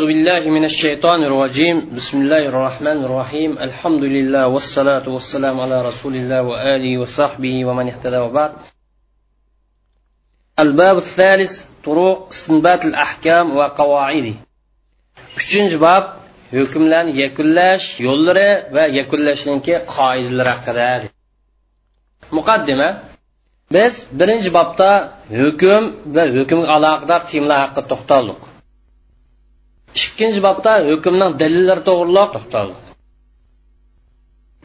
أعوذ بالله من الشيطان الرجيم بسم الله الرحمن الرحيم الحمد لله والصلاة والسلام على رسول الله وآله وصحبه ومن اهتدى وبعد الباب الثالث طرق استنبات الأحكام وقواعده uchinchi bob hukmlarni yakunlash yo'llari va yakunlashninki qoidalari haqida muqaddima biz birinchi bobda hukm va hukmga aloqador temlar haqida to'xtaldik Ikkinchi bobda hukmning dalillari to'g'riliq. To'xtaldik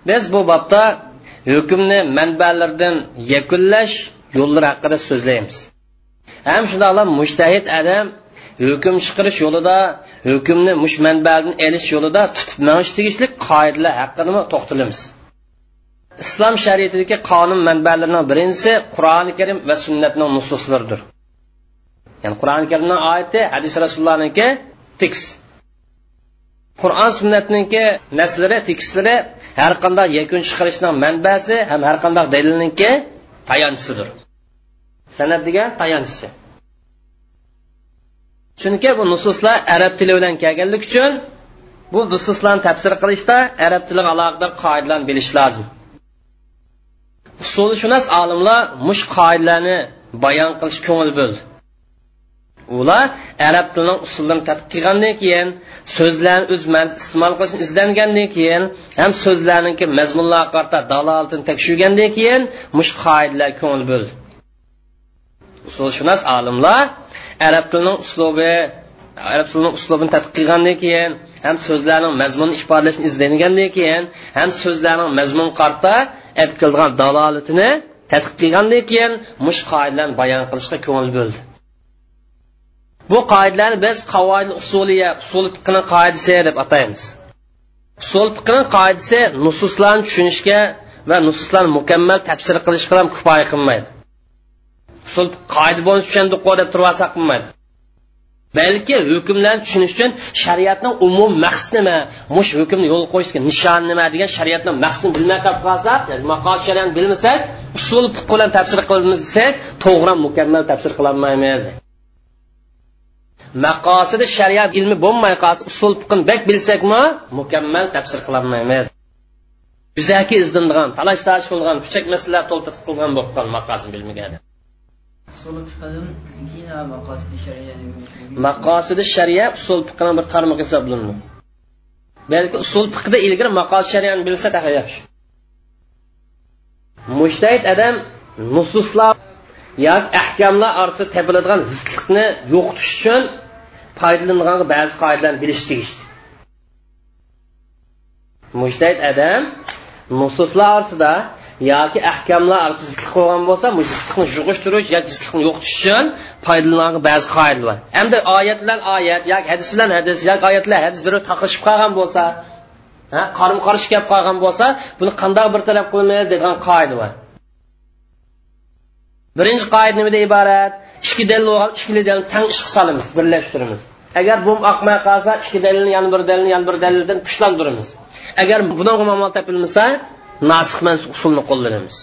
biz bu bobda hukmni manbalardan yakunlash yo'llari haqida so'zlaymiz. Ham shundoqla mushtahid adam hukm chiqarish yo'lida hukmni mush manbadan elish yo'lida tutib manish tegishli qoidalar haqida to'xtalamiz. Islom shariatidagi qonun manbalarining birinchisi qur'oni karim va sunnatning nususlaridir. Ya'ni qur'oni karimning oyati hadis rasulullohniki tekst qur'on sunnatniki naslari tekstlari har qanday yakun chiqarishning manbasi ham har qanday dalilniki tayanchisidir. Sanat degan tayanchisi. Chunki bu nususlar arab tili bilan kelganligi uchun bu nususlarni tafsir qilishda arab tiliga aloqador qoidalarni bilish lozim. Usulishunos olimlar mush qoidalarni bayon qilish ko'ngil bo'ldi. Ular arab tilining usullarini tadqiq qilgandan keyin so'zlarni o'z iste'mol qilishni izlangandan keyin ham so'zlarniki mazmunlarga qarta dalolatini tekshirgandan keyin mush qoidalar ko'ngil bo'ldi. Usulshunos olimlar arab tilining uslubi arab tilining uslubini tadqiq qilgandan keyin ham so'zlarning mazmunini ifodalashni izlangandan keyin ham so'zlarning mazmun qarta olib kelgan dalolatini tadqiq qilgandan keyin mush qoidalarni bayon qilishga ko'ngil bo'ldi. Bu qoidalarni biz qavoid usuliya usul fiqni qoidasi deb ataymiz. Usul fiqni qoidasi nususlarni tushunishga va nususlarni mukammal tafsir qilishga ham kifoya qilmaydi. Usul qoida bo'lsa tushundik deb turib olsa qilmaydi. Balki hukmlarni tushunish uchun shariatning umum maqsadi nima mush hukmni yo'l qo'yishga nishon nima degan shariatni maqsadini bilmay qolib qolsak maqol shariatni bilmasak usul fiq bilan tafsir qilamiz desak to'g'ri mukammal tafsir qilolmaymiz. Maqosidi shariat ilmi bo'lmay qolsa usul fiqni bak bilsakmi mukammal tafsir qilolmaymiz yuzaki izlangan talash tarash qilgan kuchak masalalar to'lta qilgan bo'lib qolgan maqosini bilmagan maqosidi shariya usul fiqni bir tarmoq hisoblanadi. Balki usul fiqda ilgari maqosid shariani bilsa yaxshi. Mushtahid odam nususlar yoki ahkamlar orasida topiladigan zidlikni yo'qotish uchun foydalangan ba'zi qoidalarni bilish tegishli mujtahid adam nususlar orasida yoki ahkamlar orasida zidlik qo'ygan bo'lsa zidlikni yug'ishtirish yoki zidlikni yo'qotish uchun foydalangan ba'zi qoidalar bor. Hamda oyat bilan oyat yoki hadis bilan hadis yoki oyat bilan hadis bir taqishib qolgan bo'lsa qarama qarshi kelib qolgan bo'lsa buni qanday bir taraf qilmaymiz degan qoida bor. Birinchi qoida nimadan iborat? Ikki dalil bo'lgan ikki dalilni tang ishga solamiz birlashtiramiz. Agar bu oqmay qolsa ikki dalilni yana bir dalilni yana bir dalildan kuchlantiramiz. Agar bunaqa amal topilmasa nasih mansub usulni qo'llanamiz.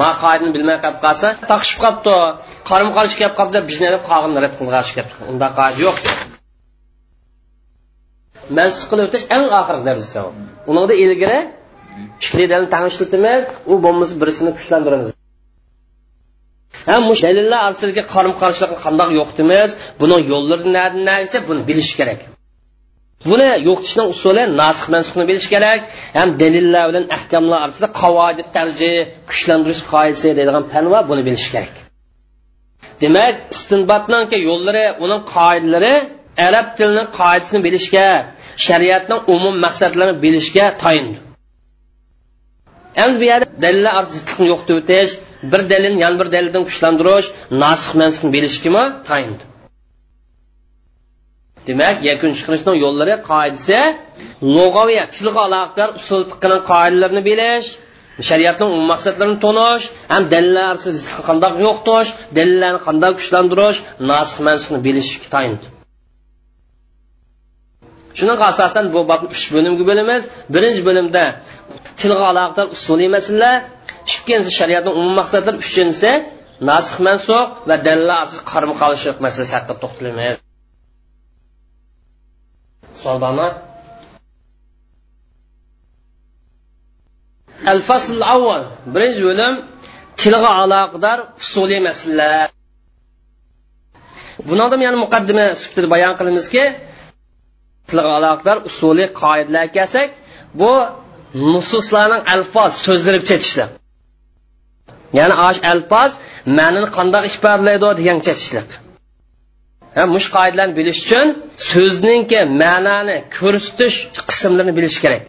Ma qoidani bilmay qolib qolsa taqishib qolibdi. Qarim qarshi kelib qolibdi bizni deb qog'inni rad qilg'ash kelib unda qoida yo'q. Mansub qilib o'tish eng oxirgi darajasi. Unida ilgari ikki dalilni tang u bo'lmasa birisini kuchlantiramiz. Ham mush dalillar orasidagi qarim qarshilikni qandoq yo'qitimiz buni yo'llari naricha buni bilish kerak. Buni yo'qitishning usuli nasih mansubni bilish kerak. Ham dalillar bilan ahkamlar orasida qavoidi tarji kuchlantirish qoidasi deydigan fan bor buni bilish kerak. Demak istinbotniki yo'llari uning qoidalari arab tilining qoidasini bilishga shariatning umum maqsadlarini bilishga tayindi endi bu yerda dalillar yo'qitib o'tish bir dalilni yana bir dalildan kuchlantirish nasih mansubni bilishgami tayindi demak yakun chiqarishning yo'llari qoidasi lug'aviy tilga aloqador usul fiqning qoidalarini bilish shariatning umum maqsadlarini tonish ham dalillar qandoq yo'qtish dalillarni qanday kuchlantirish nasih mansubni bilish tayindi shunaqa asosan bu bobni uch bo'limga bo'lamiz. Birinchi bo'limda tilga aloqador usuliy masalalar ikkinchisi shariatning umum maqsadlari uchinchisi nasih mansub va dallasiz qarama qarshilik masalasi haqida to'xtalamiz savol bormi? Al fasl avval birinchi bo'lim tilga aloqador usuliy masalalar. Buni oldin yana muqaddima sifatida bayon qilamizki tilga aloqador usuliy qoidalar kelsak bu nususlarning alfoz so'zlari chetishliq ya'ni osh alfoz ma'nini qandoq ifodalaydi degan chetishlik mush qoidalarni bilish uchun so'zningki ma'noni ko'rsatish qismlarini bilish kerak.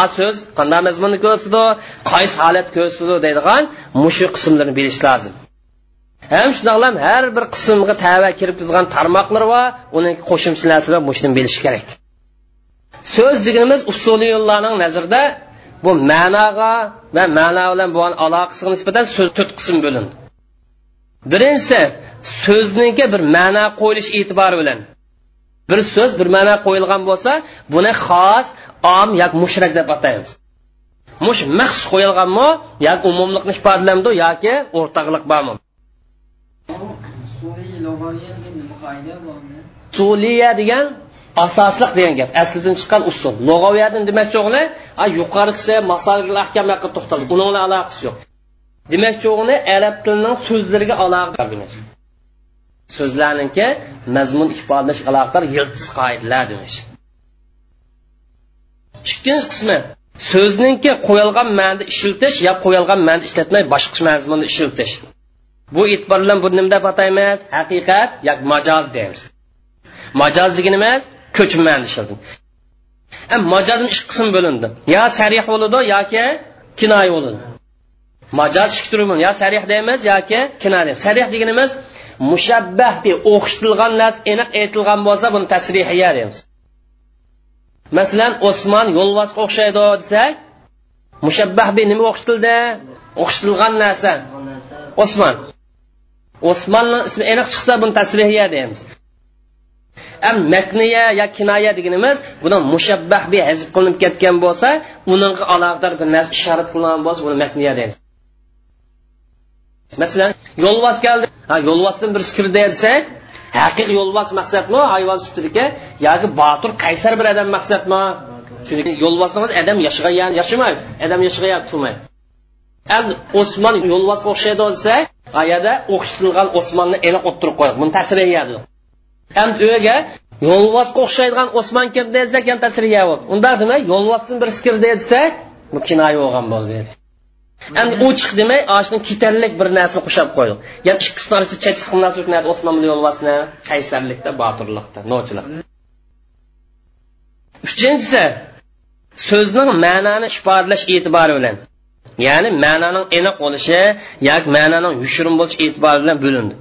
A so'z qanday mazmunni ko'rsatadi qaysi holat ko'rsatadi deydigan mushu qismlarni bilish lozim. Ham shundoqlam har bir qismga tava kirib turgan tarmoqlar va uning qo'shimcha narsalar mushni bilish kerak. So'z deganimiz usuliy yo'llarning nazarida bu ma'noga va ma'no bilan bo'lgan aloqasiga nisbatan so'z to'rt qism bo'lindi birinchisi so'zniki bir ma'no qo'yilish e'tibori bilan. Bir so'z bir ma'no qo'yilgan bo'lsa buni xos om yoki mushrak deb ataymiz. Mush maxsus qo'yilganmi yoki umumlikni ifodalamdi yoki o'rtoqlik bormi? Suliya degan asosliq degan gap. Aslidan chiqqan usul. Lug'aviyadan demakchi o'g'li yuqorisi masalil ahkamlarga to'xtaldi. Uning aloqasi yo'q. Demakchi o'g'li arab tilining so'zlariga aloqa so'zlarniki mazmun ifodalash aloqador yildiz qoidalar demak ikkinchi qismi so'zningki qo'yilgan ma'nda ishiltish yo qo'yilgan ma'nda ishlatmay boshqa mazmunda ishiltish. Bu e'tibor bilan bu nima deb ataymiz. Haqiqat yoki majoz deymiz majoz degani nima ko'chma ma'nda majozim ikki qism bo'lindi. Yo sarih bo'ladi yoki kinoya bo'ladi. Majoz ikki turi yo sarih deymiz yoki kinoya deymiz. Sarih deganimiz mushabbah deb o'xshitilgan narsa aniq aytilgan bo'lsa buni tasrihiya deymiz. Masalan osmon yo'lbosga o'xshaydi desak mushabbah be nima o'xshitildi o'xshitilgan narsa osmon osmonni ismi aniq chiqsa buni tasrihiya deymiz. Am makniya yo kinoya deganimiz buni mushabbah bi hazb qilinib ketgan bo'lsa uningga aloqador bir narsa ishorat qilingan bo'lsa buni makniya deymiz masalan yo'lbos keldi. Ha yo'lbosdan bir kirdi desa haqiqiy yo'lbos maqsadmi hayvon sifatidagi yoki botur qaysar bir odam maqsadmi chunki yo'lbosimiz odam yashagan yashamaydi odam yashagan turmaydi. Endi osmon yo'lbosga o'xshaydi desa ayada o'xshatilgan osmonni aniq o'ttirib qo'yadi. Buni ta'siri yeyadi endi uyga yo'lbosga o'xshaydigan osmon kirdi desa ham ta'siri yeyadi undaq demay yo'lbosdan birisi kirdi desak bu kinoya bo'lgan bo'ldi endi u chiq demay oshni ketarlik bir narsani qo'shab qo'ydi. Ya'ni ikkisi narsa cheksiz munosabat narsa osmon bilan yo'lbosni qaysarlikda botirlikda novchilikda uchinchisi so'zning ma'noni ifodalash e'tibori bilan ya'ni ma'noning aniq bo'lishi yoki ma'noning yushirin bo'lishi e'tibori bilan bo'lindi.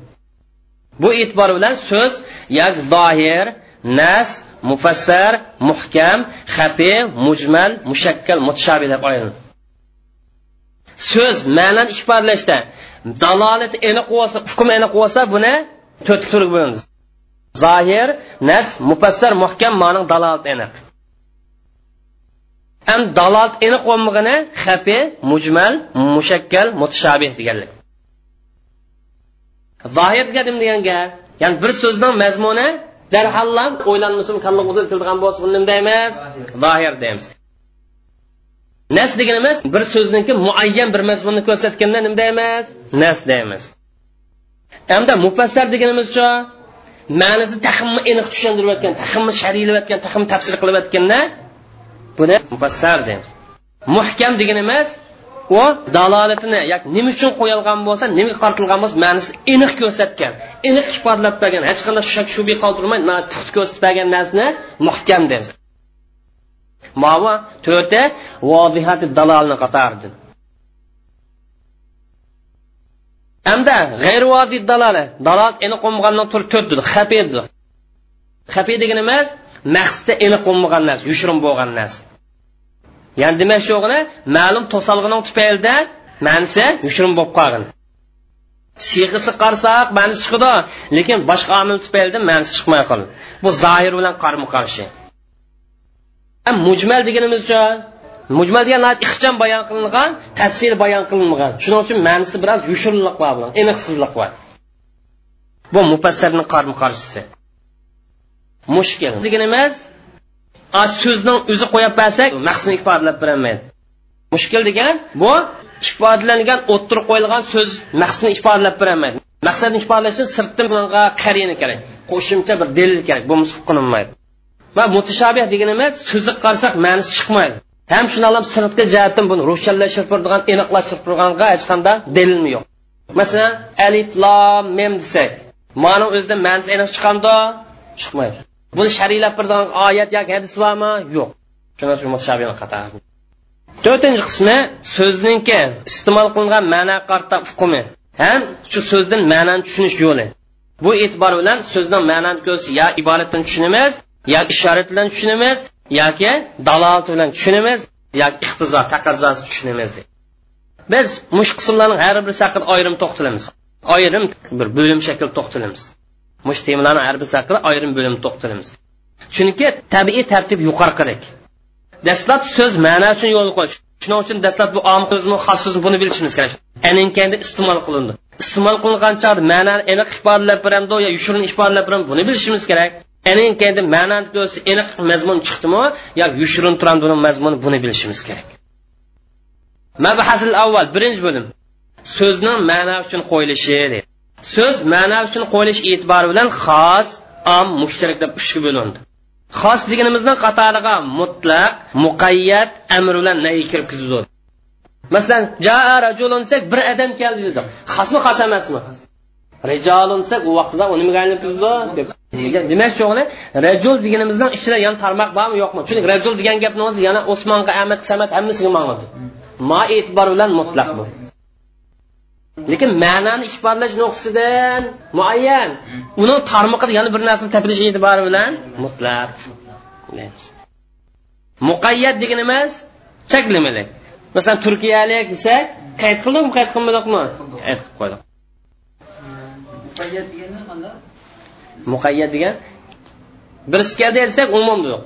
Bu e'tibor bilan so'z yak zohir nas mufassar muhkam xafi mujmal mushakkal mutashabi deb aylanadi so'z ma'nan ifodalashda dalolat aniq bo'lsa hukm aniq bo'lsa buni to'rt turga bo'lamiz zohir nas mufassar muhkam ma'no dalolat aniq ham dalolat aniq bo'lmagani xafi mujmal mushakkal mutashabih deganlik. Zohir deganim deganga ya'ni bir so'zning mazmuni darhallam o'ylanmasin kalla o'tilgan bo'lsa buni nima deymiz zohir. Deymiz. Nas deganimiz bir so'zniki muayyan bir mazmunni ko'rsatganda nima deymiz nas deymiz. Hamda mufassar deganimizcha ma'nisi taxmni aniq tushuntirayotgan taxmni shariylayotgan taxmni tafsir qilayotganda buni mufassar deymiz. Muhkam deganimiz u dalolatini yoki nima uchun qo'yilgan bo'lsa nimaga qartilgan bo'lsa ma'nisini aniq ko'rsatgan aniq ifodalab bergan. Hech qanday shak shubha qoldirmay puxt ko'rsatib bergan narsani muhkam deymiz mana to'rtta vozihati dalolni qatardi hamda g'ayri vozi daloli dalolat aniq bo'lmagandan turib dedi xafiy degani emas maqsadda aniq bo'lmagan narsa yushirin bo'lgan narsa ya'ni demak shu ma'lum to'salg'ining tufaylidan ma'nisi yushirin bo'lib qolgan siyg'isi qarsoq ma'nisi chiqadi lekin boshqa omil tufaylidan ma'nisi chiqmay qoldi bu zohir bilan qarama qarshi mujmal deganimizcha mujmal degan ixcham bayon qilingan tafsir bayon qilinmagan shuning uchun ma'nisi biroz yushirinlik bor aniqsizlik bor bu mufassarni qarama qarshisi mushkil deganimiz so'zning o'zi qo'yib bersak maqsadni ifodalab berolmaydi mushkul degan bu ifodalangan o'ttirib qo'yilgan so'z maqsadni ifodalab berolmaydi maqsadni ifodalash uchun sirtdan bunga qarina kerak. Qo'shimcha bir dalil kerak bo'lmasa qilinmaydi va mutashabih deganimiz so'zi qarasak ma'nisi chiqmaydi. Ham shundoq sirtqi jihatdan buni ruhshanlashtirib turgan aniqlashtirib turganga hech qanday dalilmi yo'q. Masalan alif lam mem desak mani o'zida ma'nisi aniq chiqqanda chiqmaydi. Buni shariylab bir oyat yoki hadis bormi? Yo'q. To'rtinchi qismi so'zningki iste'mol qilingan ma'no qarta hukmi. Ham shu so'zdan ma'noni tushunish yo'li. Bu e'tibor bilan so'zning ma'noni ko'rsa yo iboratdan tushunamiz yo ishorat bilan tushunamiz yoki dalolat bilan tushunamiz yoki iqtizo taqazzosi tushunamiz biz mush qismlarning har birisi haqida ayrim to'xtalamiz. Ayrim bir bo'lim shaklda to'xtalamiz. Mush temalarni har bir haqida ayrim bo'lim to'xtalamiz. Chunki tabiiy tartib yuqoriqilik. Dastlab so'z ma'no uchun yo'l qo'yish. Shuning uchun dastlab bu om so'zmi xos so'zmi buni bilishimiz kerak. Aninkanda iste'mol qilindi. Iste'mol qilingan chog'da ma'noni aniq ifodalab beramdi yo yushirin ifodalab beramdi buni bilishimiz kerak. Aninkanda ma'noni ko'rsa aniq mazmun chiqdimi yo yushirin turamdi buni mazmuni buni bilishimiz kerak. Mabahasil avval birinchi bo'lim. So'zning ma'no uchun qo'yilishi so'z ma'no uchun qo'yilish e'tibori bilan xos om mushtarak deb uchga bo'lindi. Xos deganimizning qatoriga mutlaq muqayyat amr bilan nay kirib ketadi masalan jaa rajulun desak bir odam keldi dedik xosmi xos emasmi? Rijolun desak u vaqtida u nimaga aylanib ketadi demakchi o'g'li rajul deganimizdan ichida yana tarmoq bormi yo'qmi? Chunki rajul degan gapni o'zi yana osmonga ahmad samat hammasiga ma'nodir ma e'tibor bilan mutlaq bu. Lekin ma'noni ifodalash nuqsidan muayyan. Uni tarmoqida yana bir narsani topilish e'tibori bilan mutlaq muqayyat deganimiz cheklamalik masalan turkiyalik desak qayd qildikmi qayd qilmadikmi qayd qilib qo'ydik. Muqayyat degan birisi keldi desak umum yo'q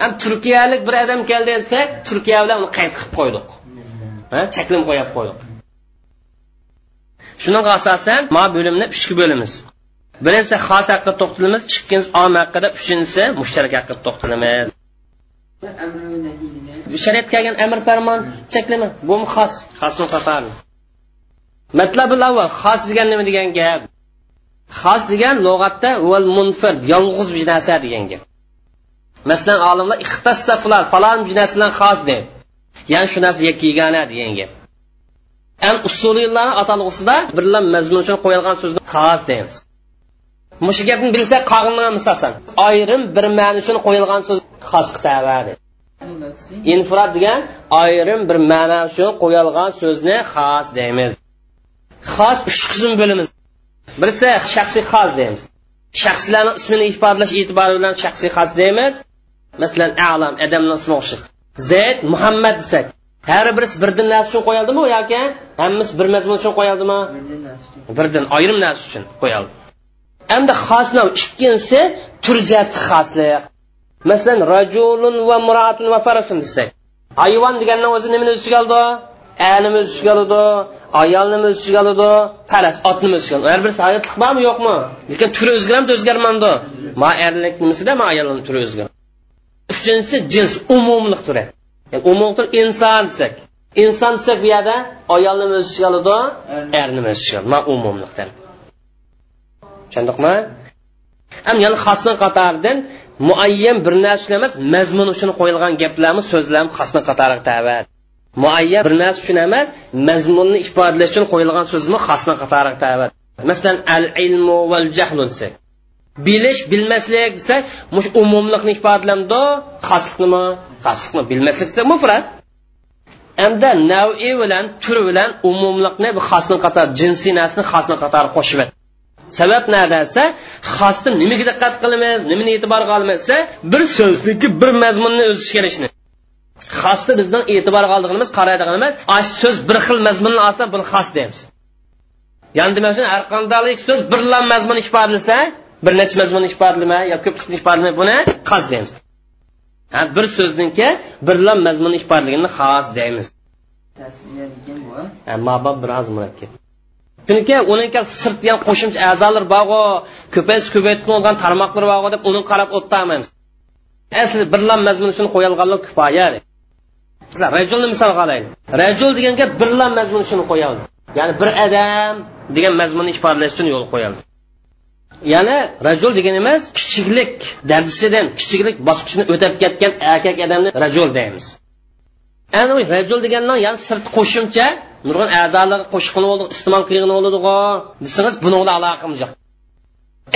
ham turkiyalik bir odam keldi desak turkiya bilan uni qayd qilib qo'ydik. Cheklim qo'yib qo'ydik shuning asosan ma bo'limni uchga bo'lamiz birinchisi xos haqida to'xtalamiz ikkinchisi om haqida uchinchisi mushtarak haqida to'xtalamiz. Shariatga kelgan amr farmon cheklama bu xos xosni qatori matlabil avval xos degan nima degan gap. Xos degan lug'atda val munfir yolg'iz bir narsa degan gap. Masalan olimlar ixtassa falon bir narsa bilan xos deb. Ya'ni shu narsa yakkigana degan gap. An usuliylarni atalg'usida birlam mazmun uchun qo'yilgan so'zni xos deymiz. Mushu gapni bilsak qog'inga misolsan ayrim bir ma'no uchun qo'yilgan so'z xos qitavadi infirod degan ayrim bir ma'no uchun qo'yilgan so'zni xos deymiz. Xos uch qism bo'lamiz birisi shaxsiy xos deymiz. Shaxslarni ismini ifodalash e'tibori bilan shaxsiy xos deymiz. Masalan alam adamni ismi o'xshash zayd muhammad desak har birisi birdan narsa uchun qo'yildimi yoki hammasi bir mazmun uchun qo'yildimi birdan ayrim narsa uchun qo'yildi endi xosni ikkinchisi turjat xoslik. Masalan rajulun va muratun va farasun desak hayvon degandan o'zi nimani o'z ichiga oldi? Animi o'z ichiga oladi ayolni o'z ichiga oladi faras otni o'z ichiga oladi har birisi hayotlik bormi yo'qmi? Lekin turi o'zgaramdi o'zgarmandi. Ma erlik nimasida ma ayolni turi o'zgar uchinchisi jins umumliq turi umum tur inson desak inson desak bu yerda ayolni o'z ichiga oladi erni o'z ichiga oladi ma umumliqdan tushundikmi ham yana xosni qatoridan muayyan bir narsa emas mazmun uchun qo'yilgan gaplarmi so'zlarmi xosni qatoriga tabat muayyan bir narsa uchun emas mazmunni ifodalash uchun qo'yilgan so'zmi xosni qatoriga tabat masalan al ilmu val jahlu desak bilish bilmaslik desak mush umumlikni ifodalamdi xosliknimi xoslikni bilmaslik desa mufrat hamda navi bilan turi bilan umumlikni xosni qator jinsiy narsani xosni qatori qo'shib sabab nada desa xosni nimaga diqqat qilamiz nimani e'tiborga olamiz bir so'zniki bir mazmunni o'z ichiga olishni xosni bizning e'tiborga oldiganimiz qaraydiganimiz ash so'z bir xil mazmunni olsa buni xos deymiz. Ya'ni demak uchun har qanday so'z birla mazmun ifodalasa bir necha mazmun ifodalama yo ko'p qism ifodalama buni qaz deymiz. Ha bir so'zniki birla mazmun ifodalaganini xos deymiz. Mabab biroz murakkab chunki uniki sirtgan qo'shimcha a'zolar borgu ko'payish ko'paytib olgan tarmoqlar borgu deb uni qarab o'tmaymiz asli birlam mazmun uchun qo'yilganlar kifoya rajulni misol olaylik rajul degan gap birlam mazmun uchun qo'yildi ya'ni bir odam degan mazmunni ifodalash uchun yo'l qo'yildi ya'ni rajul degan emas kichiklik darajasidan kichiklik bosqichini o'tab ketgan erkak odamni rajul deymiz. Ana rajul degandan ya'ni sirt qo'shimcha nurg'un a'zolarga qo'shqini bo'ldi iste'mol qilgan bo'ladigo desangiz buni bilan aloqamiz yo'q.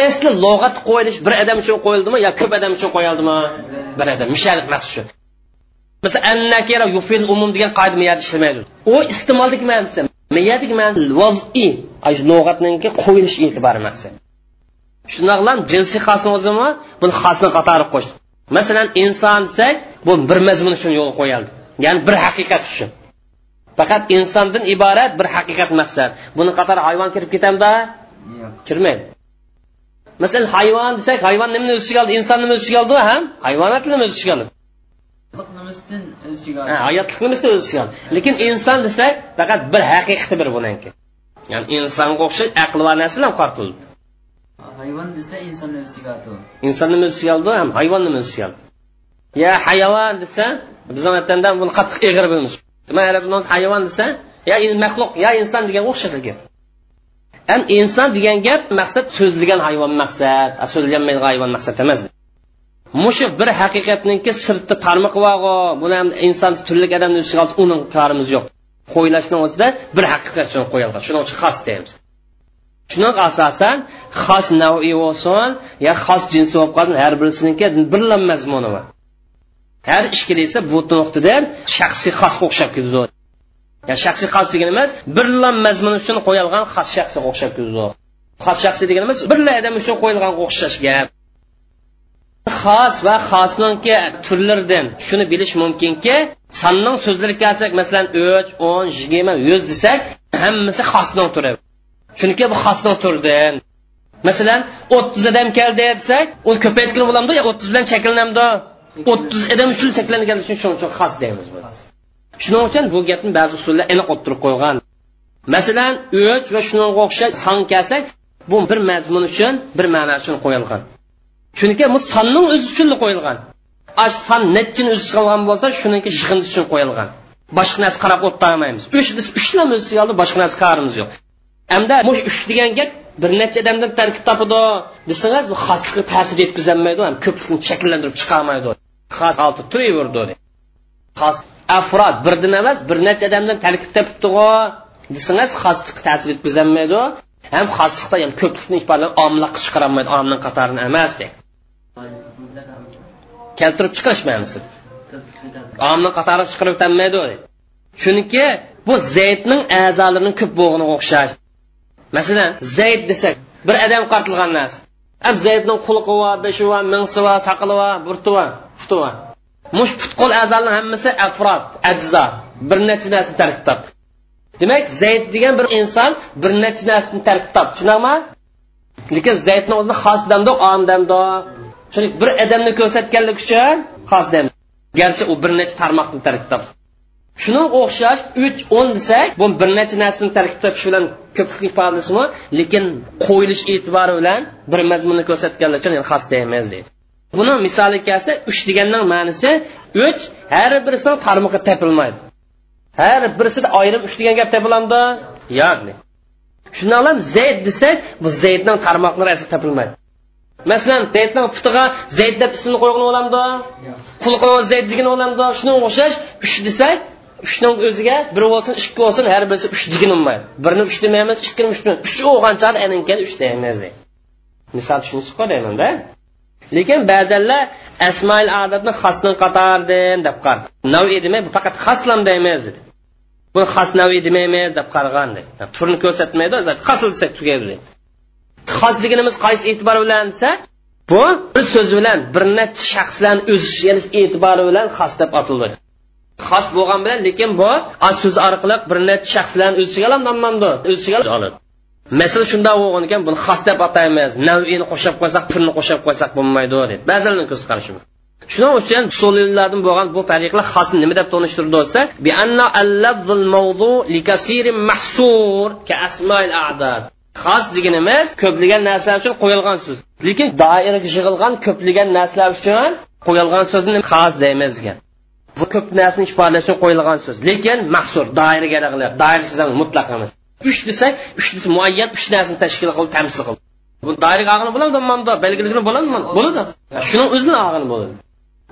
Asli lug'at qo'yilish bir odam uchun qo'yildimi yo ko'p odam uchun qo'yildimi? Bir odam mishalik maqsad shu masalan annakira yufil umum degan qoida miyada ishlamaydi. U iste'moldagi ma'nosi miyadagi ma'nosi vazi lug'atninki qo'yilish e'tibori maqsad. Shundoqlam jinsiy xosni o'zimi buni xosni qatori qo'shdi masalan inson desak bu bir mazmun uchun yo'l qo'yildi ya'ni bir haqiqat uchun. Faqat insondan iborat bir haqiqat maqsad. Buni qatori hayvon kirib ketamda kirmaydi. Masalan hayvon desak hayvon nimani o'z ichiga oldi? Inson nima o'z ichiga oldi ham hayvonot nima o'z ichiga oldi. Hayotlikni o'z ichiga oldi. Lekin inson desak faqat bir haqiqati bir buniki ya'ni insonga o'xshash aqli bor narsalar qartildi hayvon desa insonni o'z ichiga oldi insonni o'z oldi ham hayvonni o'z oldi ya hayvon desa bizni vatanda buni qattiq egri bilamiz hayvon desa yo maxluq yo inson degan o'xshash gap. Ham inson degan gap maqsad so'zlagan hayvon maqsad. So'zlanmaydigan hayvon maqsad emas. Mushu bir haqiqatninki sirti tarmoq bor buni ham inson turli odamni ustiga olsa uning korimiz yo'q. Qo'ylashni o'zida bir haqiqat uchun qo'yilgan shuning uchun xos deymiz. Shuning asosan xos navi bo'lsin yo xos jinsi bo'lib qolsin har birisiniki birla mazmuni bor. Har ishkilisi bu nuqtadan shaxsiy xosga o'xshab ketadi. Ya shaxsiy xos degan emas birla mazmun uchun qo'yilgan xos shaxsga o'xshab ketadi. Xos shaxsiy degan emas birla odam uchun qo'yilgan o'xshash gap. Xos va xosninki turlaridan shuni bilish mumkinki sonning so'zlari kelsak masalan uch o'n yigirma yuz desak hammasi xosning turi. Chunki bu xosning turdi masalan o'ttiz odam keldi desak uni ko'paytgan bo'lamdi yo o'ttiz bilan cheklanamdi o'ttiz odam uchun cheklangan uchun shuning uchun xos deymiz shuning uchun bu gapni ba'zi usullar aniq o'ttirib qo'ygan. Masalan uch va shunga o'xshash son kelsak bu bir mazmun uchun bir ma'no uchun qo'yilgan. Chunki bu sonning o'zi uchun qo'yilgan. Ash son nechini o'zi qilgan bo'lsa shuniki yig'indi uchun qo'yilgan. Boshqa narsa qarab o'tolmaymiz. Uch biz uchlam o'zi oldi boshqa narsa qarimiz yo'q. Hamda mush uch degan gap bir necha odamdan tarkib topadi desangiz bu xoslikqa ta'sir yetkazolmaydi ham ko'plikni shakllantirib chiqolmaydi xos olti turaverdi xos afrod birdan emas bir necha odamdan tarkib topibdi desangiz xoslikqa ta'sir yetkazolmaydi ham xoslikda ham ko'plikni ifodalan omliqqa chiqarolmaydi omni qatorini emas de keltirib chiqarish ma'nosi omni qatori chiqarib tanmaydi chunki bu zaydning a'zolarining ko'p bo'lganiga o'xshash. Masalan zayd desak bir odam qartilgan narsa. Ab zaydning xulqi va beshi va mingsi va saqili va burti va puti va mush putqo'l a'zolarni hammasi afrod ajzo bir necha narsani tarkib topdi. Demak zayd degan bir inson bir necha narsani tarkib topdi. Tushunami lekin zaydni o'zini xos damdo om chunki bir odamni ko'rsatganlik uchun xos dam garchi u bir necha tarmoqni tarkib topdi. Shunga o'xshash uch o'n desak bu bir necha narsani tarkib topish bilan ko'plik ifodasimi lekin qo'yilish e'tibori bilan bir mazmunni ko'rsatganlar uchun xos deymiz deydi. Buni misoli kelsa uch deganning ma'nosi uch har birisining tarmog'i topilmaydi har birisida ayrim uch degan gap topilamdi yo'q shundoq zayd desak bu zaydning tarmoqlari asli topilmaydi masalan zaydning putiga zayd deb ismini qo'ygan bo'lamdi qulqini zayd degan bo'lamdi shunga o'xshash uch desak uchning o'ziga bir bo'lsin ikki bo'lsin har birisi uch degan bo'lmaydi birni uch demaymiz ikkini uch uch o'g'anchani aninkani uch deymiz misol tushunishqa deymanda lekin ba'zanlar asmoil odatni xosning qatardim deb qar. Naviy demay bu faqat xoslam deymiz buni xos naviy demaymiz deb qarag'an turni ko'rsatmaydi xosl desak tugaydi. Xos deganimiz qaysi e'tibor bilan desa bu bir so'z bilan bir necha shaxslarni o'z e'tibori bilan xos deb atildi. Xos bo'lgan bilan lekin bu so'z orqali bir necha shaxslarni o'z ichiga oladi o'z ichiga oladi masala shundoq bo'lgan ekan buni xos deb ataymiz navini qo'shib qo'ysak turni qo'shib qo'ysak bo'lmaydi deb. Ba'zilarni ko'z qarashi shuning uchun usuliylardan bo'lgan bu tariqlar xosni nima deb tanishtirdi bo'lsa bi anna al-lafzul mawdu li kasirin mahsur ka asmail a'dad. Xos deganimiz ko'plagan narsalar uchun qo'yilgan so'z. Lekin doiraga yig'ilgan ko'plagan narsalar uchun qo'yilgan so'zni xos deymiz degan bu ko'p narsani ifodalash uchun qo'yilgan so'z. Lekin mahsur doiraga doirasiz mutlaq emas. Uch desak uch desa muayyan uch narsani tashkil qilib tamsil qildi bu doiraga og'ini bo'ladi belgiligini bo'ladimi? Bo'ladi. Shuning o'zini og'ini bo'ladi.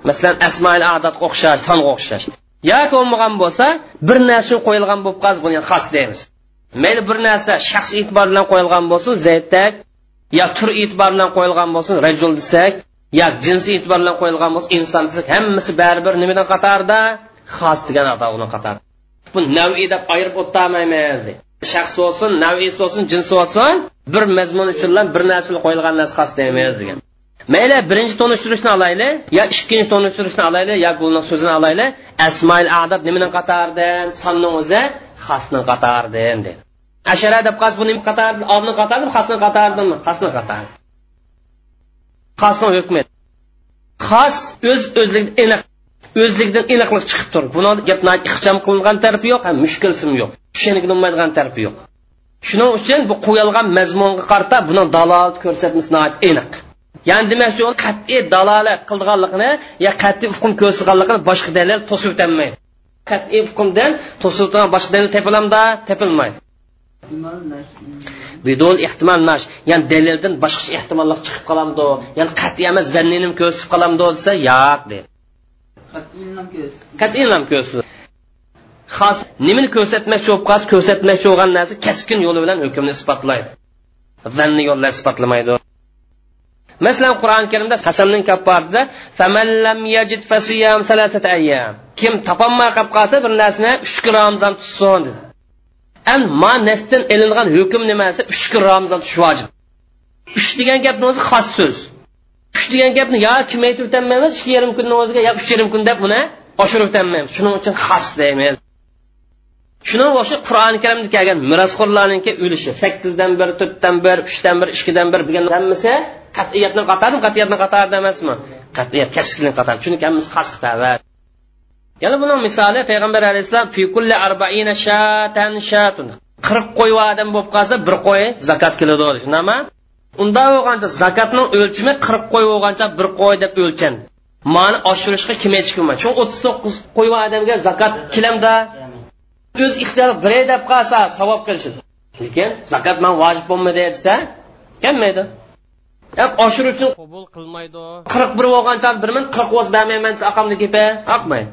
Masalan asmoil adat o'xshash songa o'xshash. Yoki bo'lmagan bo'lsa bir narsa qo'yilgan bo'lib qolsa buni xos deymiz. Mayli bir narsa shaxs e'tibor bilan qo'yilgan bo'lsin zaytak yo tur e'tibor bilan qo'yilgan bo'lsin rajul desak yo jinsi e'tibor bilan qo'yilgan bo'lsa inson desak hammasi baribir nimadan qatorda xos degan atog'ini qator bu naviy deb ayirib o'tolmaymiz shaxs bo'lsin naviysi bo'lsin jinsi bo'lsin bir mazmun uchun bir narsa qo'yilgan narsa xos demaymiz degan. Mayli birinchi tanishtirishni olaylik yo ikkinchi tanishtirishni olaylik yo buni so'zini olaylik asmoil adad nimadan qatoridan sonni o'zi xasni qatoridan dedi ashara deb qas buni qator olni qatormi xasni qatordanmi xasni qator xasni hukmi xos o'z o'zligida aniq o'zligidan aniqlik chiqib turdi buni gap ixcham qilingan tarafi yo'q ham mushkulsim yo'q. Tushunilmaydigan tarafi yo'q. Shuning uchun bu qo'yilgan mazmunga qarta buni dalolat ko'rsatmasi aniq ya'ni demak u qat'iy dalolat qilganligini yo qat'iy hukm ko'rsatganligini boshqa dalil to'sib o'tolmaydi. Qat'iy hukmdan to'sib o'tgan boshqa dalil tepilamda tepilmaydi vidol ehtimol nash ya'ni dalildan boshqa ehtimollar chiqib qolamdi ya'ni qat'iy emas zanninim ko'rsatib qolamdi desa yo'q qat'iy nam ko'rsatdi. Xos nimani ko'rsatmoqchi bo'lib qolsa ko'rsatmoqchi bo'lgan narsa keskin yo'li bilan hukmni isbotlaydi. Zanni yo'llar isbotlamaydi. Masalan qur'oni karimda qasamning kapparida kim topolmay qolib qolsa bir narsani uch kun ramzon tutsin dedi an ma nasdan ilingan hukm nimasi? Uch kun ramzon tutish vojib. Uch degan gapni o'zi xos so'z. Uch degan gapni yo kim aytib o'tolmaymiz ikki yarim kunni o'ziga yo uch yarim kun deb uni oshirib o'tolmaymiz. Shuning uchun xos deymiz. Shuning o'sha qur'oni karimda kelgan merosxo'rlarniki ulushi sakkizdan bir to'rtdan bir uchdan bir ikkidan bir degan hammasi qat'iyatni qatarmi qat'iyatni qatarida emasmi? Qat'iyat kasbni qatar chunki hammasi xos qitava yana buni misoli payg'ambar alayhissalom shatan shatun qirq qo'y odam bo'lib qolsa bir qo'y zakot keladi shunaqmi unda bo'lgancha zakotning o'lchimi qirq qo'y bo'lgancha bir qo'y deb o'lchan. Mani oshirishga kim echkinman shu o'ttiz to'qqiz qo'y odamga zakot kelamda. O'z ixtiyor bir deb qolsa savob kelishadi. Lekin zakot man vojib bo'lmaydi desa kelmaydi. Oshir uchun qabul qilmaydi. qirq bir bo'lgancha birman qirq o'z bermayman desa aqamni kepa aqmaydi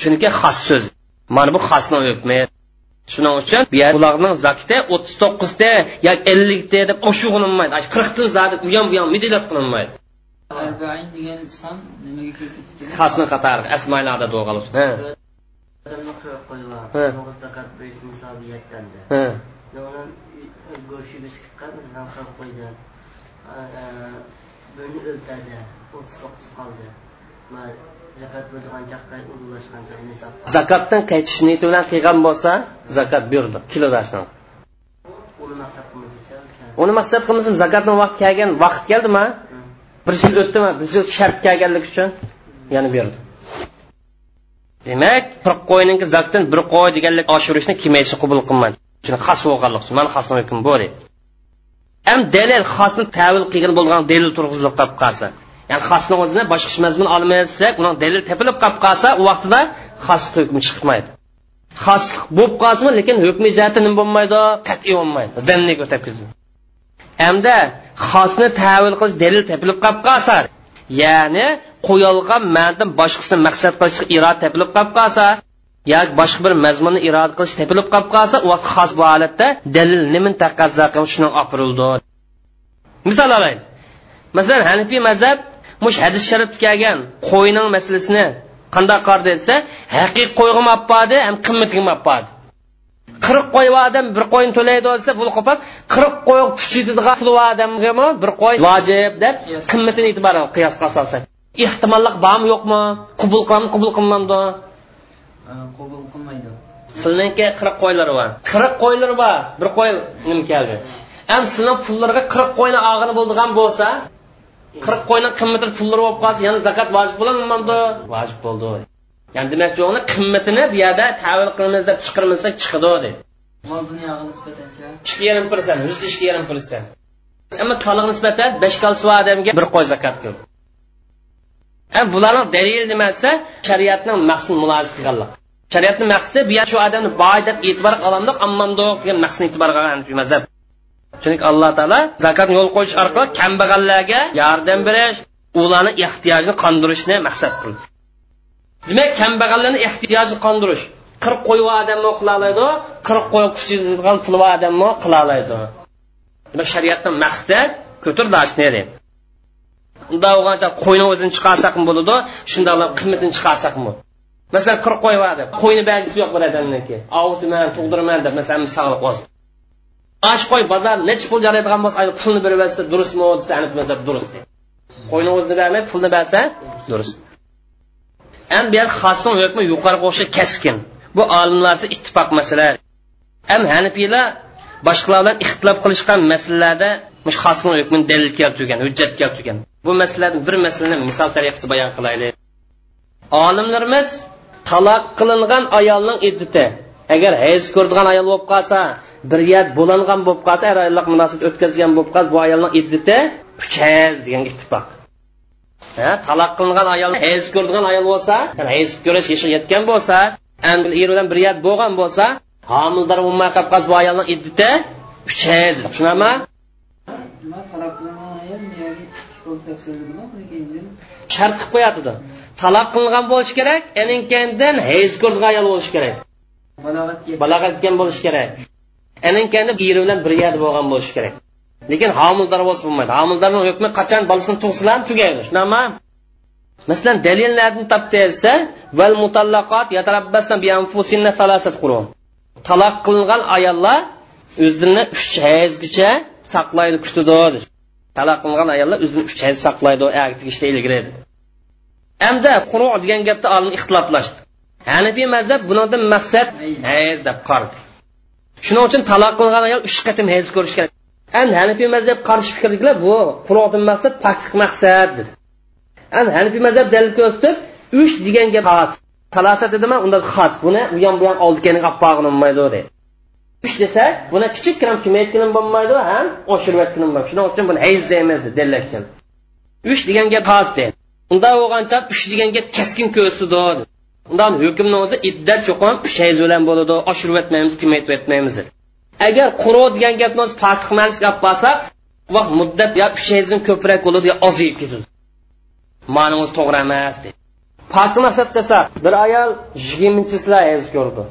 chunki xos so'z. Mana bu xosni hukmi shuning uchun bularning zakati o'ttiz to'qqizta yoki ellikta deb oshu qilinmaydi. Qirqdan zodi u ham bu ham midilat qilinmaydi. Degan son nimaga ko'rsatyapti xosni qatori yettanda go'shti biz chiqqan masalan qirq qo'ydan birini o'ltadi. o'ttiz to'qqiz qoldi zakotdan qaytish niyati bilan qilgan bo'lsa zakat buyurdi kilodashdan uni maqsad qilmasam zakotni vaqti kelgan vaqt keldimi? Bir yil o'tdimi? Bir yil shart kelganlik uchun yana berdi. Demak qirq qo'yninki zakdan bir qo'y deganlik oshirishni kim aytishni qabul qilmadi chunki xos bo'lganlik uchun mana xosni hukm bu deydi ham dalil xosni tavil qilgan bo'lgan dalil turg'izilib qolib qolsa ya'ni xosni o'zini boshqa mazmun olmasak uni dalil tepilib qolib qolsa u vaqtida xoslik hukmi chiqmaydi. Xoslik bo'lib qolsinmi lekin hukmi jihati nima bo'lmaydi? Qat'iy bo'lmaydi. Danniga o'tib ketadi hamda xosni tavil qilish dalil tepilib qolib qolsa ya'ni qo'yilgan mandan boshqasini maqsad qilishga iroda tepilib qolib qolsa yoki boshqa bir mazmunni iroda qilish tepilib qolib qolsa u vaqt xos bu holatda dalil nimani taqozo qilib shuni olib misol olaylik masalan hanifiy mazhab mush hadis sharifda kelgan qo'yning masalasini qanday qardi desa haqiqiy qo'yga mapbodi ham qimmatiga mapbodi qirq qo'y odam bir qo'yni to'laydi desa bu qopab qirq qo'y kuchaydigan pul odamga bir qo'y vojib deb qimmatini e'tiboran qiyosga solsak ehtimollik bormi yo'qmi? Qubul qilamdi qubul qilmamdi qabul qilmaydi. Sizlarniki qirq qo'ylari bor. Qirq qo'ylari bor. Bir qo'y nima keldi ham sizlarni pullarga qirq qo'yni og'ini bo'ldigan bo'lsa qirq qo'yni qimmatli pullari bo'lib qolsa yana zakat vojib bo'ladimi? Vojib bo'ldi ya'ni demakchi uni qimmatini bu yerda tavil qilamiz deb chiqarmasak chiqadi deydi mol dunyoga nisbatancha ikki yarim persent yuz ikki yarim persent ammo toliq nisbatan besh kalsi odamga bir qo'y zakat qildi ham bularning dalil nimasi shariatning maqsad muloziz qilganlik. Shariatni maqsadi bu shu odamni boy deb e'tibor qilamdiq ammamdiq degan maqsadni e'tibor qilgan mazhab chunki alloh taolo zakatni yo'l qo'yish orqali kambag'allarga yordam berish ularni ehtiyojini qondirishni maqsad qildi. Demak kambag'allarni ehtiyojini qondirish qirq qo'y odammi qila oladi qirq qo'y kuchaydigan pul odammi qila oladi demak shariatdan maqsadi ko'tirlashni unda bo'lgancha qo'yni o'zini chiqarsakmi bo'ladi shundoq qiymatini chiqarsakmi masalan qirq qo'y bor qo'yni belgisi yo'q bir odamniki ovutman tug'dirman deb masalan misol olsin osh qo'y bozor nechi pul jaraydigan bo'lsa pulni berib bersa durustmi desa durust. Qo'yni o'zini bermay pulni bersa durust. Ham bu xosning hukmi yuqoriga o'xshab kaskin bu olimlarni ittifoq masala ham hanifiylar boshqalar bilan ixtilof qilishgan masalalarda xosning hukmini dalil keltirgan hujjat keltirgan. Bu masalani bir masalani misol tariqasida bayon qilaylik. Olimlarimiz taloq qilingan ayolning iddati. Agar hayz ko'rdigan ayol bo'lib qolsa bir yer bo'langan bo'lib qolsa er ayollik munosabat o'tkazgan bo'lib qolsa bu ayolning iddati uchaz degan ittifoq. Taloq qilingan ayol hayz ko'rdigan ayol bo'lsa hayz ko'rish yoshi yetgan bo'lsa er bilan bir yer bo'lgan bo'lsa homildor bo'lmay qolib qolsa bu ayolning iddati uchaz tushunami shart qilib qo'yatidi taloq qilingan bo'lishi kerak aninkandin hayz ko'rdigan ayol bo'lishi kerak. Balog'at yetgan bo'lishi kerak aninkandi eri bilan bir yerda bo'lgan bo'lishi kerak. Lekin homildor bo'lsa bo'lmaydi. Homildorni hukmi qachon bolasini tug'silan tugaydi. Shunaqmi masalan dalillarni topdi val mutallaqot yatarabbasna bi anfusinna falasat qurun. Taloq qilingan ayollar o'zini uch hayzgacha saqlaydi kutadi taloq qilingan ayollar o'zini uch hayz saqlaydi tegishda ilgari hamda quru degan gapda olim ixtiloflashdi. Hanifiy mazhab bundan maqsad hayz deb qardi shuning uchun taloq qilgan ayol uch qatim hayz ko'rish kerak. Endi hanifiy mazhab qarshi fikrdagilar bu quruqdan maqsad poklik maqsad dedi. Endi hanifiy mazhab dalil ko'rsatib uch degan gap xos salasa dedima unda xos buni u ham bu ham oldi keyin bo'lmaydi dedi. Uch desa buni kichikkina kamaytganim bo'lmaydi ham oshirib aytganim bo'lmaydi. Shuning uchun buni hayz deymiz dellashgan uch degan gap xos dedi. Unda bo'lgancha uch degan gap keskin ko'rsatdi undan hukmni o'zi iddat cho'qim uch hayz bilan bo'ladi oshirib o'tmaymiz kamaytib o'tmaymiz agar quro degan gapni o'zi poklik gap bo'lsa vaqt muddat yo uch hayzdan ko'proq bo'ladi yo ozayib ketadi. Ma'ni o'zi to'g'ri emas deydi pokni maqsad qilsa bir ayol yigirmanchisida hayz ko'rdi.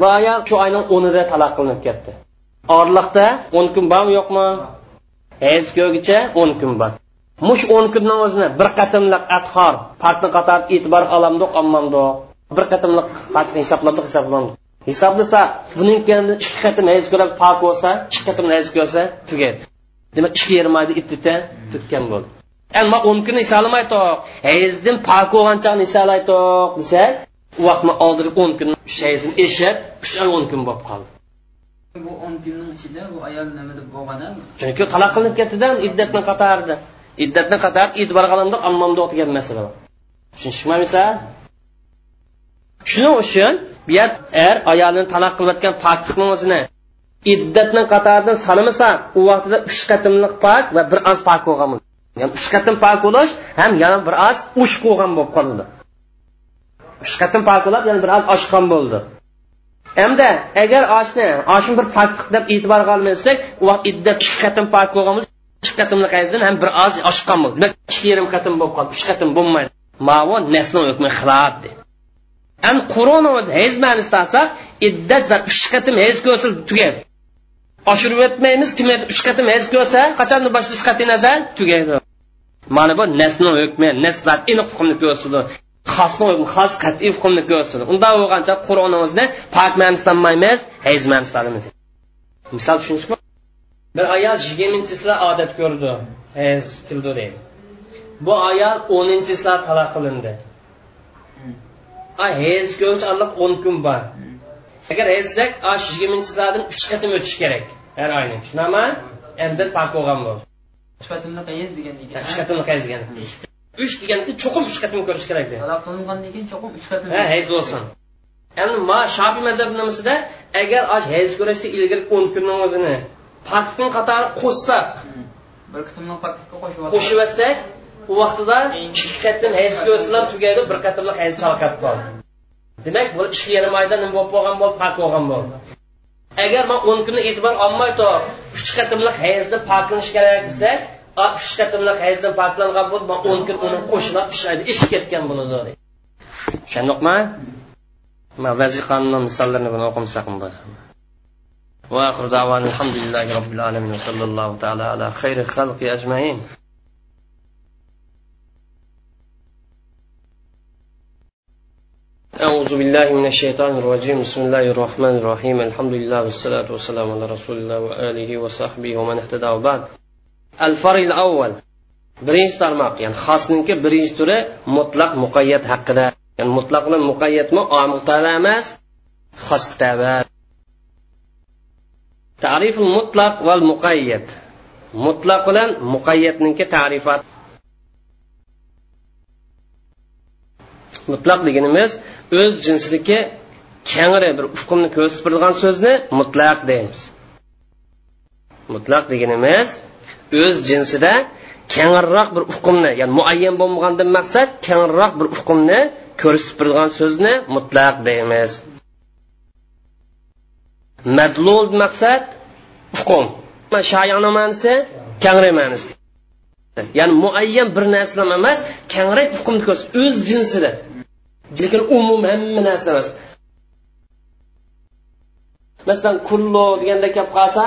Bu ayol shu oyning o'nida taloq qilinib ketdi. Orliqda o'n kun bormi yo'qmi? Hayz ko'rgicha o'n kun bor. Mush o'n kunni o'zini bir qatimliq athor pokni qator e'tibor olamdiq olmamdiq bir qatimliq pokni hisobladik hisobladik hisoblasa buning ikki qatim hayz ko'rib pok bo'lsa ikki qatim hayz ko'rsa tugaydi demak ikki yarim oyda ittita tutgan bo'ldi. Endi o'n kunni hisoblamaydiq hayzdan pok bo'lgan chog'ni hisoblaydiq desak u vaqtni oldingi o'n kun uch hayzini eshib uch oy o'n kun bo'lib qoldi. Bu o'n kunning ichida bu ayol nima deb bo'lgan chunki taloq qilinib ketdida iddatni qatorida iddatni qator e'tibor qilindi ammomdoq degan masala tushunishmamisa shuning uchun bu yer er ayolini taloq qilayotgan poklikni o'zini iddatni qatoridan sanamasa u vaqtida uch qatimliq pok va bir oz pok bo'lgan ya'ni uch qatim pok bo'lish ham yana bir oz ush bo'lgan bo'lib qoldi. Uch qatim pok bo'lib yana bir oz oshgan bo'ldi. Hamda agar oshni oshni bir poklik deb e'tibor qilmasak u vaqt iddat uch qatim pok bo'lgan bo'lsa ikki qatimli hayzdan ham bir oz oshiqqan bo'ldi ikki yarim qatim bo'lib qoldi uch qatim bo'lmaydi mavu nasni hukmi xilof an qur'on o'zi hayz ma'nosida istasak iddat zat uch qatim hayz ko'rsa tugaydi oshirib o'tmaymiz kim uch qatim hayz ko'rsa qachon boshlash qat'iy nazar tugaydi mana bu nasni hukmi nas zat aniq hukmni ko'rsatdi xosni hukmi xos qat'iy hukmni ko'rsatdi unda bo'lgancha qur'on o'zini pok ma'nosida tanmaymiz hayz ma'nosida misol tushunishmi bir ayol yigirmanchisida odat ko'rdi. Hayz kildi deydi. Bu ayol o'ninchisilar taloq qilindi. Hayz ko'rish aniq o'n kun bor. Agar hayzsak yigirmanchisilardan uch qatim o'tish kerak har oyni. Tushunami endi pok bo'lgan bo'ldi. Uch qatimli qayiz degandan keyin uch qatimli hayz degani. Uch deganki cho'qim uch qatim ko'rish kerak taloq qilingandan keyin cho'qim uch qatim ha hayz bo'lsin. Endi ma shofiy mazhab nimasida agar osh hayz ko'rishda ilgari o'n kunning o'zini paktin qatori qo'shsak bir qitimli paketga qo'shib olsa. qo'shib yotsak u vaqtida ikki qatim hayz ko'rsalar tugaydi bir qatimli hayz chalqab qoldi. Demak bu ikki yarim oyda nima bo'lib qolgan bo'ldi? Pak bo'lgan bo'ldi. Agar man o'n kunni e'tibor olmay turib uch qatimliq hayzni poklanish kerak desak uch qatimliq hayzdan poklangan bo'ldi man o'n kun uni qo'shilib uch oyda ishib ketgan bo'ladi tushundikmi vaziqani misollarini buni o'qimsak bo'ladi وآخر دعوانا الحمد لله رب العالمين وصلى الله تعالى على خير خلق أجمعين. أعوذ بالله من الشيطان الرجيم. بسم الله الرحمن الرحيم. الحمد لله والصلاة والسلام على رسول الله وآله وصحبه ومن اهتدى وبعد. الفرق الأول birinchi tarmoq ya'ni xosniki birinchi turi mutlaq muqayyat haqida ya'ni mutlaq bilan muqayyatmi omil tava emas xos tava tariful mutlaq val muqayyat mutlaq bilan muqayyatniki tarifat. Mutlaq deganimiz o'z jinsidagi kangri bir hukmni ko'rsatib turgan so'zni mutlaq deymiz. Mutlaq deganimiz o'z jinsida kengroq bir hukmni ya'ni muayyan bo'lmagandan maqsad kengroq bir hukmni ko'rsatib turgan so'zni mutlaq deymiz. Madlul maqsad hukm shayoni ma'nosi kangri ma'nosi ya'ni muayyan bir narsa emas kangri hukmni ko'rsatib o'z jinsida. Lekin umum hamma narsa emas. Masalan kullu deganda kelib qolsa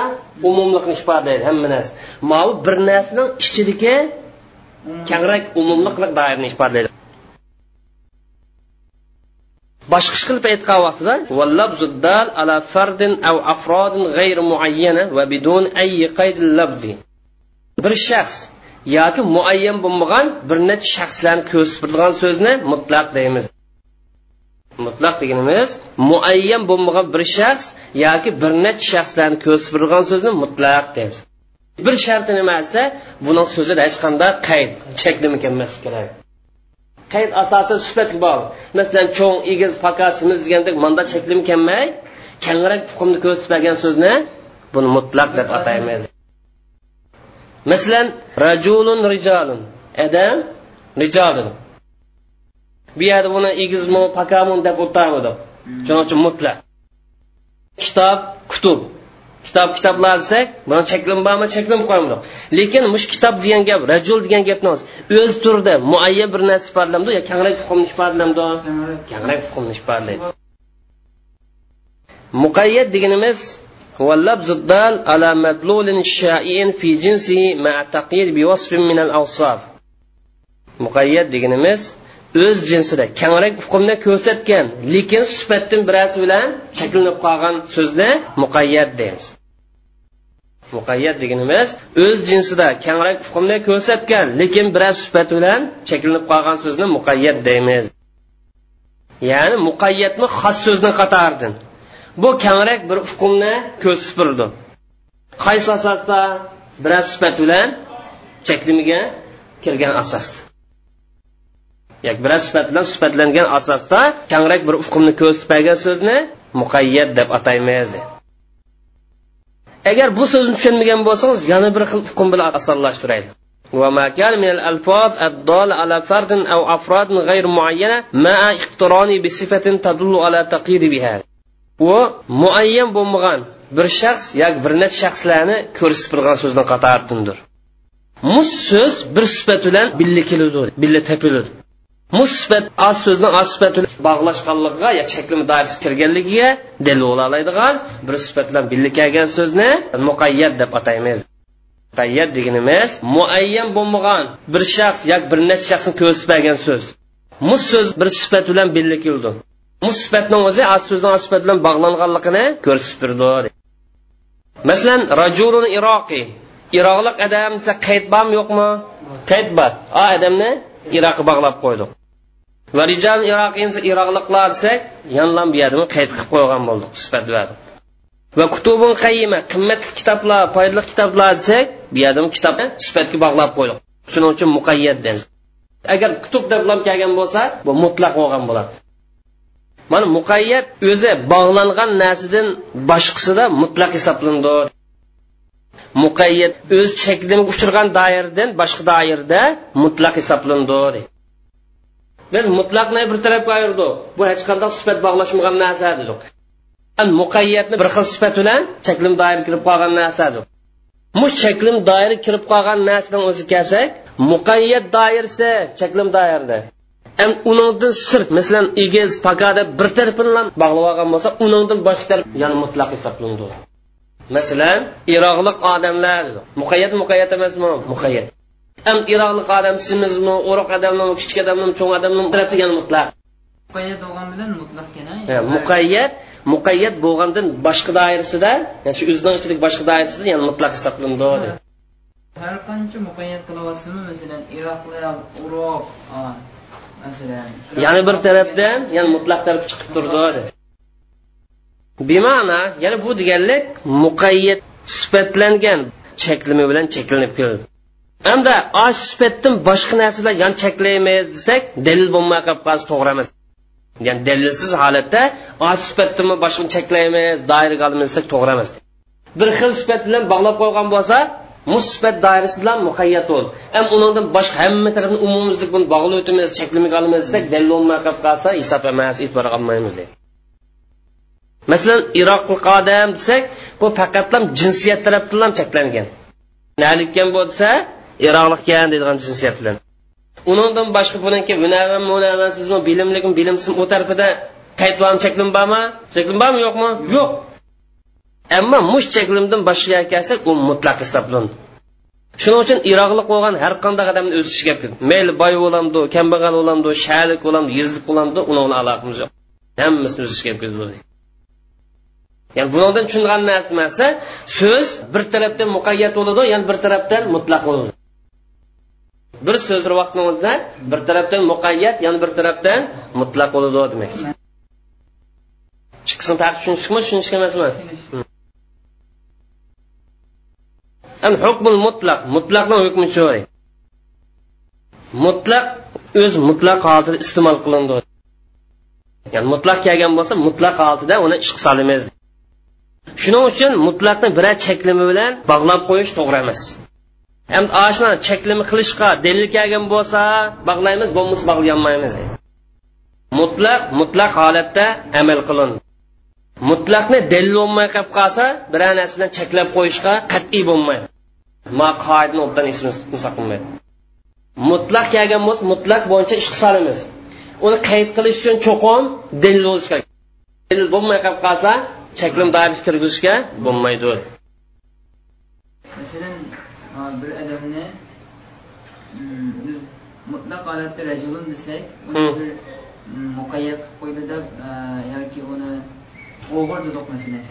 umumlikni ifodalaydi hamma narsa. Mau bir narsaning ichidagi kengroq umumliq doirani ifodalaydi boshqa ish qilib aytgan vaqtida vallabzuddal ala fardin aw afrodin g'ayr muayyana va bidun ayyi qaydil labdi bir shaxs yoki muayyan bo'lmagan bir necha shaxslarni ko'rsatadigan so'zni mutlaq deymiz. Mutlaq deganimiz muayyan bo'lmagan bir shaxs yoki bir necha shaxslarni ko'rsatadigan so'zni mutlaq deymiz. Bir sharti nima desa buning so'zida hech qanday qayd cheklimi kelmasligi kerak? Qayd asosan sifatga bog'liq masalan cho'ng egiz pakasimiz degandek manda cheklim kelmay kengroq tuqumni ko'rsatib bergan so'zni buni mutlaq deb ataymiz. Masalan rajulun rijalun. Adam rijolun bu yerda buni egizmi pakamun deb o'tamiz. Shuning uchun mutlaq. Kitob kutub. kitob kitoblar desak buni cheklim bormi cheklim qo'yamiz lekin mush kitob degan gap rajul degan gapni o'z turida muayyan bir narsa ifodalamdi yo kengroq hukmni ifodalamdi kengroq hukmni ifodalaydi muqayyat deganimiz هو اللفظ الدال على مدلول شائع في جنسه مع تقييد بوصف من الأوصاف muqayyat deganimiz o'z jinsida kengroq hukmni ko'rsatgan lekin sifatdan birasi bilan cheklanib qolgan so'zni muqayyat deymiz. Muqayyat deganimiz o'z jinsida kengroq hukmni ko'rsatgan lekin biroz sifat bilan cheklanib qolgan so'zni muqayyat deymiz. Ya'ni muqayyatmi xos so'zni qatoridan bu kengroq bir hukmni ko'rsatib qaysi asosda biroz sifat bilan cheklimiga kirgan asosda yoki biroz sifat bilan sifatlangan asosda kengroq bir hukmni ko'rsatib bergan so'zni muqayyat deb ataymiz agar bu so'zni tushunmagan bo'lsangiz yana bir xil hukm bilan osonlashtiraylik وما كان من الألفاظ الضالة على فرد أو أفراد غير معينة مع اقتران بصفة تدل على تقييد بها u muayyan bo'lmagan bir shaxs yoki bir necha shaxslarni ko'rsatib turgan so'zni qatoridandir mus so'z bir sifat bilan billa keladi billa topiladi musbat sifat oz so'zni oz sifat bog'lashganligiga yo cheklama doirasiga kirganligiga dalil bo'la oladigan bir sifat bilan birga kelgan so'zni muqayyat deb ataymiz. Muqayyat deganimiz muayyan bo'lmagan bir shaxs yoki bir necha shaxsni ko'rsatmagan so'z. Mus so'z bir sifat bilan birga keldi. Musibatning o'zi as so'zni sifat bilan bog'langanligini ko'rsatib turdi masalan rajulun iroqiy iroqlik odam desa qayd bormi yo'qmi? Qayd bor a odamni iroqqa bog'lab qo'ydik va rijal iroqliqlar desak yanlam bu qayd qilib qo'ygan bo'ldik sifat va kutubun qayyima qimmatli kitoblar foydali kitoblar desak bu yerdami kitobni sifatga bog'lab qo'ydik shuning uchun muqayyat deymiz agar kutub deb kelgan bo'lsa bu mutlaq bo'lgan bo'ladi. Mana muqayyat o'zi bog'langan narsadan boshqasida mutlaq hisoblanadi. Muqayyat o'z cheklimiga uchirgan doiradan boshqa doirada mutlaq hisoblanadi. Biz mutlaqni bir tarafga ayirdik. Bu hech qanday sifat bog'lashmagan narsa dedik. Muqayyatni bir xil sifat bilan cheklim doira kirib qolgan narsadir mush cheklim doira kirib qolgan narsadan o'zi kelsak muqayyat doirasi cheklim doirda ham uningdan sirt masalan egiz pakada bir taraf bilan bog'lab olgan bo'lsa uningdan boshqa taraf yana mutlaq hisoblanadi. Masalan iroqlik odamlar muqayyat muqayyat emasmi? Muqayyat. Ham iroqlik odam simizmi o'roq odammi kichik odammi cho'ng odammi yana mutlaq. Muqayyat bo'lgan bilan mutlaq muqayyat muqayyat bo'lgandan boshqa doirasida ya'ni shu o'zining ichidagi boshqa doirasida yana mutlaq hisoblanadi. Har qancha muqayyat qilyapsizmi masalan iroqlar uruq masalan yana bir tarafdan yana mutlaq taraf chiqib turdi bema'na yana bu deganlik muqayyat sifatlangan cheklimi bilan cheklanib keldi hamda osh sifatdan boshqa narsalar yon cheklaymiz desak dalil bo'lmay qolib qolsa to'g'ri emas. Ya'ni dalilsiz holatda osh sifatni boshqa cheklaymiz doiraga olamiz desak to'g'ri emas. Bir xil sifat bilan bog'lab qo'ygan bo'lsa musbat doirasi bilan muqayyat bo'l ham undan boshqa hamma tarafni umumizlik buni bog'lab o'tamiz cheklamaga olamiz desak dalil bo'lmay qolib qolsa hisob emas e'tiborga olmaymiz deydi. Masalan iroqlik odam desak bu faqat jinsiyat tarafdan ham cheklangan nalikkan bo'lsa iroqlikkan deydigan jinsiyat bilan undan boshqa buniki hunavan hunavansizmi bilimlikmi bilimsizmi u tarafida qaytvam cheklim bormi? Cheklim bormi yo'qmi? Yo'q. Ammo mush cheklimdan boshqa kelsak u mutlaq hisoblanadi. Shuning uchun iroqlik bo'lgan har qanday odamni o'z ishiga mayli boy bo'lamdi kambag'al bo'lamdi shalik bo'lamdi yizlik bo'lamdi uni bilan aloqamiz yo'q. Hammasini o'z ishiga ya'ni bundan tushungan narsa so'z bir tarafdan muqayyat bo'ladi yana bir tarafdan mutlaq bo'ladi. Bir so'z vaqtni o'zida bir tarafdan muqayyat yana bir tarafdan mutlaq bo'ladi demakchi ikkisini taqib tushunishmi tushunishga emasmi? Hukmul mutlaq. Mutlaqni hukmi choy. Mutlaq o'z mutlaq holatida iste'mol qilindi. Ya'ni mutlaq kelgan bo'lsa mutlaq holatida uni ish solamiz. Shuning uchun mutlaqni biror cheklimi bilan bog'lab qo'yish to'g'ri emas. Ham oshna cheklimi qilishga dalil kelgan bo'lsa bog'laymiz bo'lmasa bog'layolmaymiz mutlaq mutlaq holatda amal qilin. Mutlaqni dalil bo'lmay qolib qolsa biror narsa bilan cheklab qo'yishga qat'iy bo'lmaydi. Ma qoidani obdan saqlamaydi mutlaq kelgan bo'lsa mutlaq bo'yicha ish qilamiz uni qayd qilish uchun cho'qim dalil bo'lishi kerak. Dalil bo'lmay qolib qolsa cheklim doirasiga kirgizishga bo'lmaydi. Masalan bir odamni mutlaq holatda rajulun desak uni bir muqayyat qilib qo'ydi deb yoki uni o'g'ir dedik masalan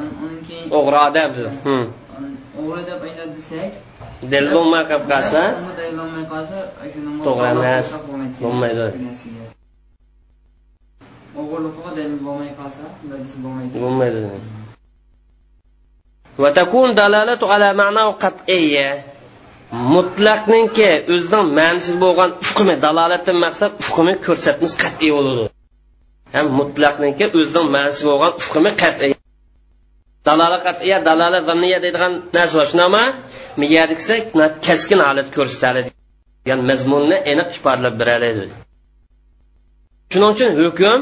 undan keyin o'g'ri odam o'g'ri deb aytadi desak dalil bo'lmay qolib qolsa dalil bo'lmay qolsa to'g'ri emas bo'lmaydi o'g'irliqqa dalil bo'lmay qolsa bo'lmaydi bo'lmaydi vatakun dalalatu ala ma'no qat'iyya. Mutlaqninki o'zining ma'nisiz bo'lgan ufqimi dalolatdan maqsad ufqimi ko'rsatmas qat'iy bo'ladi. Ham mutlaqninki o'zining ma'nisiz bo'lgan ufqimi qat'iy dalolat qat'iy dalolat zanniya deydigan narsa bor. Shunama miyadiksa keskin holat ko'rsatadi degan mazmunni aniq ifodalab beradi. Shuning uchun hukm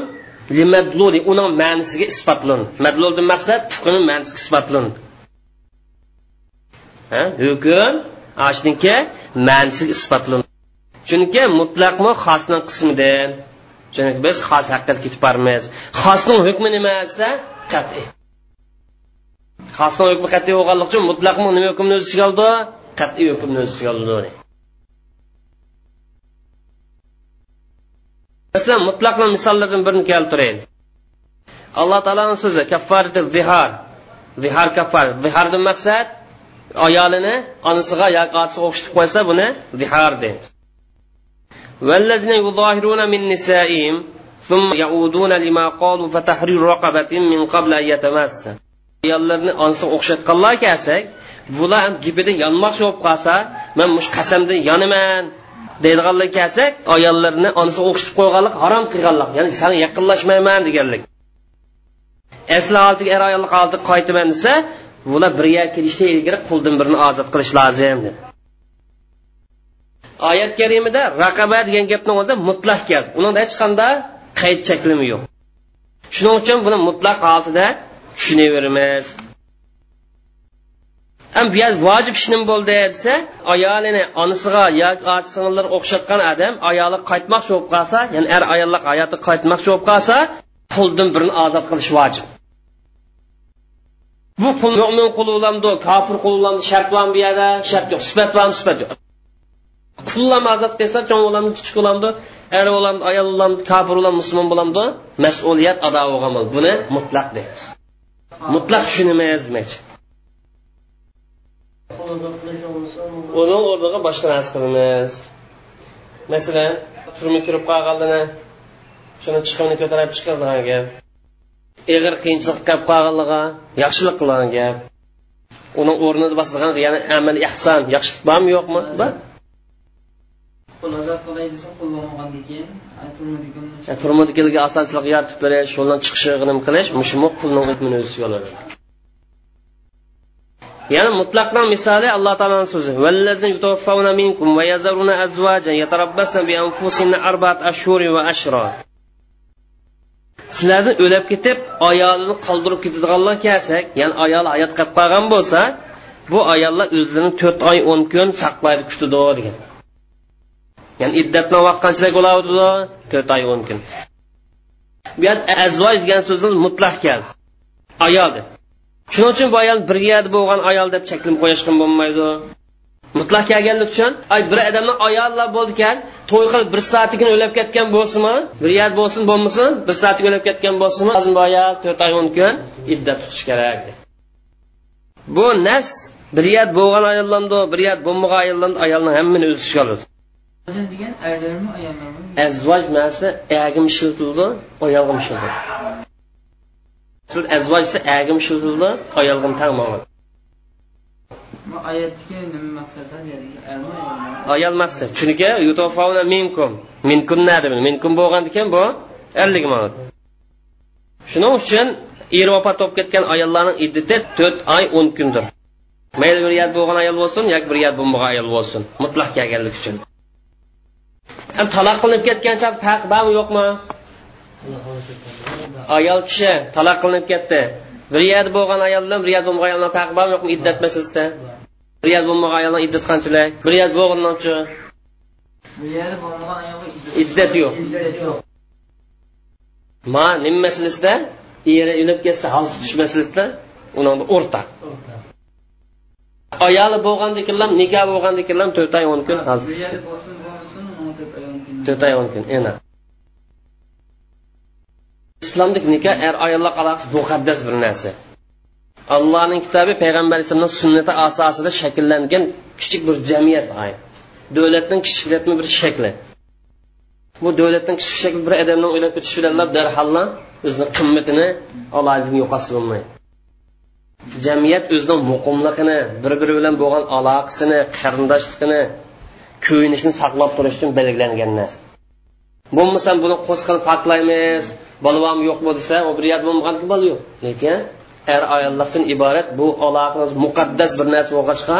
limadluli uning ma'nisiga isbotlandi. Madluldan maqsad ufqini ma'nisiga isbotlandi. Hukm ashniki mansi isbotlan chunki mutlaqmi xosning qismida. Chunki biz xos haqida ketib boramiz xosning hukmi nima desa qat'iy. Xosning hukmi qat'iy bo'lganligi uchun mutlaqmi nima hukmni o'z ichiga oldi? Qat'iy hukmni o'z ichiga oldi. Masalan mutlaqmi misollardan birini keltiraylik. Alloh taoloni so'zi kaffarati zihar. Zihar kaffar zihardan maqsad ayolini onasiga yoki otasiga o'xshatib qo'ysa buni zihar deymiz والذين يظاهرون من نسائهم ثم يعودون لما قالوا فتحرير رقبة من قبل أن يتمس ayollarni onsi o'xshatganlar kelsak bular gapida yonmoqchi bo'lib qolsa man mush qasamdan yonaman deydiganlar kelsak ayollarni onasi o'xshatib qo'yganlik harom qilganlik ya'ni san yaqinlashmayman deganlik asli holatiga er ayollik holatiga qaytaman desa bular birga kelishdan ilgari quldan birini ozod qilish lozim dedi. Oyat karimida raqaba degan gapni o'zi mutlaq keldi. Unida hech qanday qayd cheklimi yo'q. Shuning uchun buni mutlaq holatida tushunaveramiz ham bu vojib ishnim bo'ldi desa ayolini onasiga yoki ota singillarga o'xshatgan odam ayoli qaytmoqchi bo'lib qolsa ya'ni er ayollik hayoti qaytmoqchi bo'lib qolsa quldan birini ozod qilish vojib. Bu qul mo'min qul bo'lamdi kofir qul bo'lamdi shart bormi bu yerda shart yo'q sifat bormi sifat yo'q qullam ozod qilsa cho'ng bo'lamdi kichik bo'lamdi er bo'lamdi ayol bo'lamdi kofir bo'lamdi musulmon bo'lamdi mas'uliyat ado bo'lgan buni mutlaq deymiz mutlaq tushunamiz demoqchi uni o'rniga boshqa narsa qilamiz masalan turma kirib qolganligini shuni chiqimni ko'tarib chiqadigan gap ig'ir qiyinchilik kelib qolganligi yaxshilik qilgan gap. Uni o'rnida bosilgan ya'ni amal ehson yaxshilik bormi yo'qmi? Bor. Turmudikiga osonchilik yaratib berish yo'ldan chiqishi nima qilish mushu qulni o'zini o'ziga oladi ya'ni mutlaqdan misoli alloh taoloni so'zi. Minkum va yazaruna azwajan yatarabbasna bi anfusihinna arba'at ashhurin va ashra sizlarni o'lib ketib ayolini qoldirib ketadiganlar kelsak ya'ni ayol hayot qolib qolgan bo'lsa bu ayollar o'zlarini to'rt oy o'n kun saqlaydi kutadi degan. Ya'ni iddatni vaqt qanchalik bo'ladi to'rt oy o'n kun. Bu yerda azvoj degan so'zni mutlaq keldi. Ayol deb. Shuning uchun bu ayol bir yerda bo'lgan ayol deb cheklab qo'yishgan bo'lmaydi. Mutlaq kelganlik uchun ay bir odamni ayollar bo'ldi ekan to'y qilib bir soatigina o'lib ketgan bo'lsinmi? Bir yerda bo'lsin bo'lmasin bir soatga o'lib ketgan bo'lsinmi? Ayol to'rt oy o'n kun iddat tutish kerak. Bu nas bir yerda bo'lgan ayollarni bir yerda bo'lmagan ayollarni ayolni hammani o'z ishiga oladi degan erlarmi ayollarmi azvoj ma'si agim ishiltildi ayolga ishildi azvoj esa agim ishiltildi ayolga tagmog'i oyatga nima maqsadda ayol maqsad. Chunki yutofavna minkum. Minkum deb minkum bo'lgandan keyin bu? Erlik shuning uchun er vafot bo'lib ketgan ayollarning iddati to'rt oy o'n kundir. Mayli bir yat bo'lgan ayol bo'lsin yoki bir yat bo'lmagan ayol bo'lsin. Mutlaq kelganlik uchun. Taloq qilinib ketgancha farq bormi yo'qmi? Ayol kishi taloq qilinib ketdi. Bir yerda bo'lgan ayol bilan bir yerda bo'lmagan ayolni farqi bormi yo'qmi? Iddat masalasida. Bir yerda bo'lmagan ayoldan iddat qanchalik bir yerda bo'lgandanchi bir yerda bo'lmagan ayolga iddat yo'q. Ma nima masalasida eri o'lib ketsa hol tutish masalasida uni o'rtaq ayoli bo'lgandikilam nikoh bo'lgandikilam to'rt oy o'n kun bo'lmasin to'rt oy o'n kun. Ena. Islomdagi nikoh er ayollar aloqasi muqaddas bir narsa allohning kitobi payg'ambar alayhisalomni sunnati asosida shakllangan kichik bir jamiyat davlatning kichiklatma bir shakli. Bu davlatning kichik shakli bir odamning o'ylab o'tishi bilan darhalla o'zini qimmatini alohida yo'qotib bo'lmaydi. Jamiyat o'zining muqimligini bir biri bilan bo'lgan aloqasini qarindoshligini ko'yinishini saqlab turish uchun belgilangan narsa. Bo'lmasam buni qo'z qilib poklaymiz bolam yo'q bo'lsa desa u bir yer bo'lmagan bola yo'q. Lekin er ayollikdan iborat bu aloqa muqaddas bir narsa bo'lg'achqa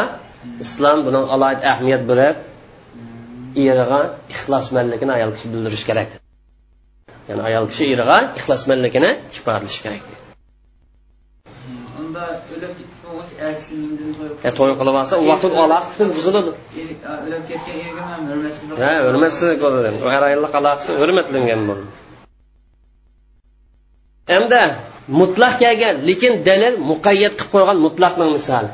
islom buni alohida ahamiyat berib eriga ixlosmandligini ayol kishi bildirish kerak. Ya'ni ayol kishi eriga ixlosmandligini ifodalash kerak. Unda o'lib ketib e to'y qilib olsa u vaqt aloqasi buziladi. O'lib ketgan erga ham hurmatsizlik ha hurmatsizlik bo'ladi er ayollik aloqasi hurmatlangan bo'ladi hamda mutlaq kelgan lekin dalil muqayyat qilib qo'ygan mutlaqni misoli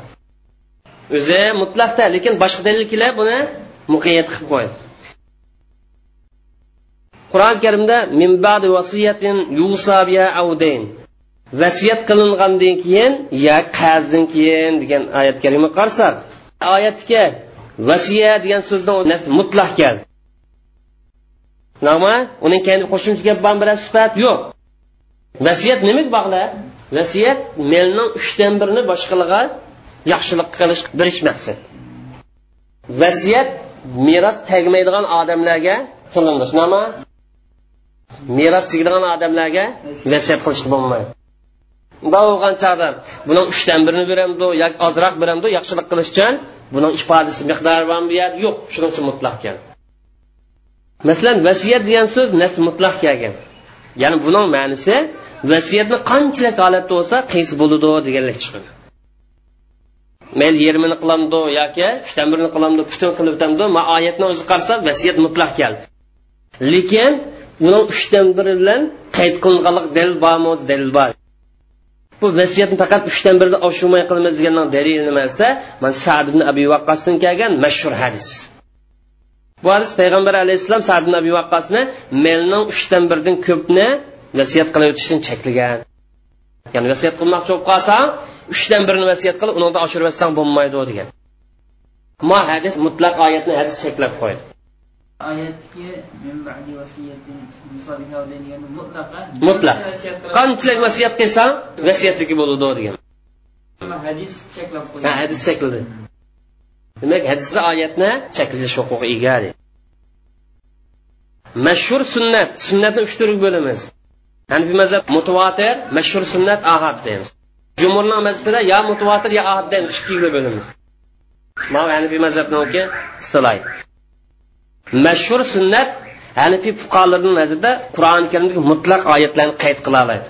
o'zi mutlaqda lekin boshqa dalil kelib buni muqayyat qilib qo'ydi qur'oni karimda yusabiya vasiyat qilingandan keyin ya qarzdan keyin degan oyat karima qarasak oyatga vasiya degan so'zdan mutlaq keldi. Nima? Uning kendi qo'shimcha gap bilan bir sifat yo'q. Vasiyat nimaga bog'liq vasiyat melning uchdan birini boshqalarga yaxshilik qilish berish maqsad. Vasiyat meros tegmaydigan odamlarga qilinish nima? Meros tegadigan odamlarga vasiyat qilishga bo'lmaydi. Bunday bo'lgan chog'da buni uchdan birini beramdi yoki ozroq beramdi yaxshilik qilish uchun buning ifodasi miqdori bormi yo'q. Shuning uchun mutlaq keldi. Masalan vasiyat degan so'z nas mutlaq kelgan. Ya'ni buning ma'nisi vasiyatni qanchalik holatda bo'lsa qaysi bo'ladi deganlik chiqadi. Mayli yarmini qilamdi yoki uchdan birini qilamdi butun qilib o'tamdi ma oyatni o'zi qarasa vasiyat mutlaq keldi. Lekin buni uchdan biri bilan qayd qilinganlik dalil bormi dalil bor. Bu vasiyatni faqat uchdan birida oshirmay qilamiz deganning dalili nima desa man sad ibn abi vaqqosdan kelgan mashhur hadis. Bu hadis payg'ambar alayhissalom sad ibn abi vaqqosni melning uchdan birdan ko'pni vasiyat qilib o'tishdan cheklagan. Ya'ni vasiyat qilmoqchi bo'lib qolsang uchdan birini vasiyat qilib uni oshirib yotsang bo'lmaydi degan. Ma hadis mutlaq oyatni hadis cheklab qo'ydi. Mutlaq. qanchalik vasiyat qilsang vasiyatligi bo'ladi degan. Hadis cheklab qo'ydi. Ha hadis chekladi demak hadisda oyatni cheklash huquqi ega mashhur sunnat sunnatni uch turga bo'lamiz hanfiy mazhab mutavotir mashhur sunnat ahad deymiz. Jumurning mazhabida yo mutavotir yo ahad deymiz ikkiga bo'lamiz mana hanfiy mazhabniki istiloy mashhur sunnat hanifiy fuqarolarning nazarida qur'oni karimdagi mutlaq oyatlarni qayd qila oladi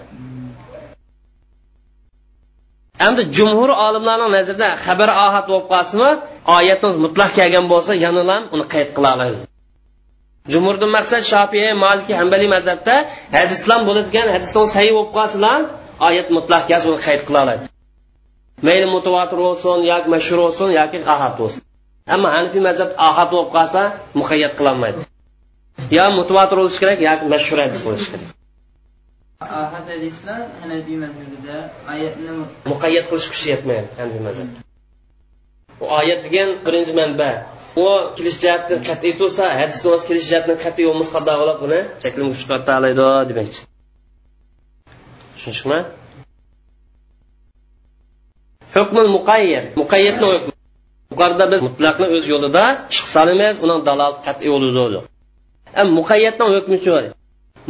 endi jumhur olimlarning nazarida xabar ohat bo'lib qolsinmi oyatimiz mutlaq kelgan bo'lsa yana uni qayd qila oladi jumhurdan maqsad shofiy maliki hambaliy mazhabda hadislam bo'ladigan hadislar sahiy bo'lib qolsa oyat mutlaq kelsa uni qayd qila oladi mayli mutavotir bo'lsin yoki mashhur bo'lsin yoki ahad bo'lsin. Ammo hanifiy mazhab ahad bo'lib qolsa muqayyat qilolmaydi yo mutavotir bo'lishi kerak yoki mashhur hadis bo'lishi kerak. Ahad hadislar hanafiy mazhabida oyatni muqayyat qilish kuchi yetmaydi hanafiy mazhab u oyat degan birinchi manba. U kelish jihatdan qat'iy tursa hadis kelish jihatdan qat'iy bo'lmasa qanday qilib buni cheklim kuch oladi demoqchi. Tushunishmi hukmul muqayyat muqayyatni hukmi. Yuqorida biz mutlaqni o'z yo'lida chiqib solamiz uning dalolat qat'iy bo'ladi muqayyatning hukmi shu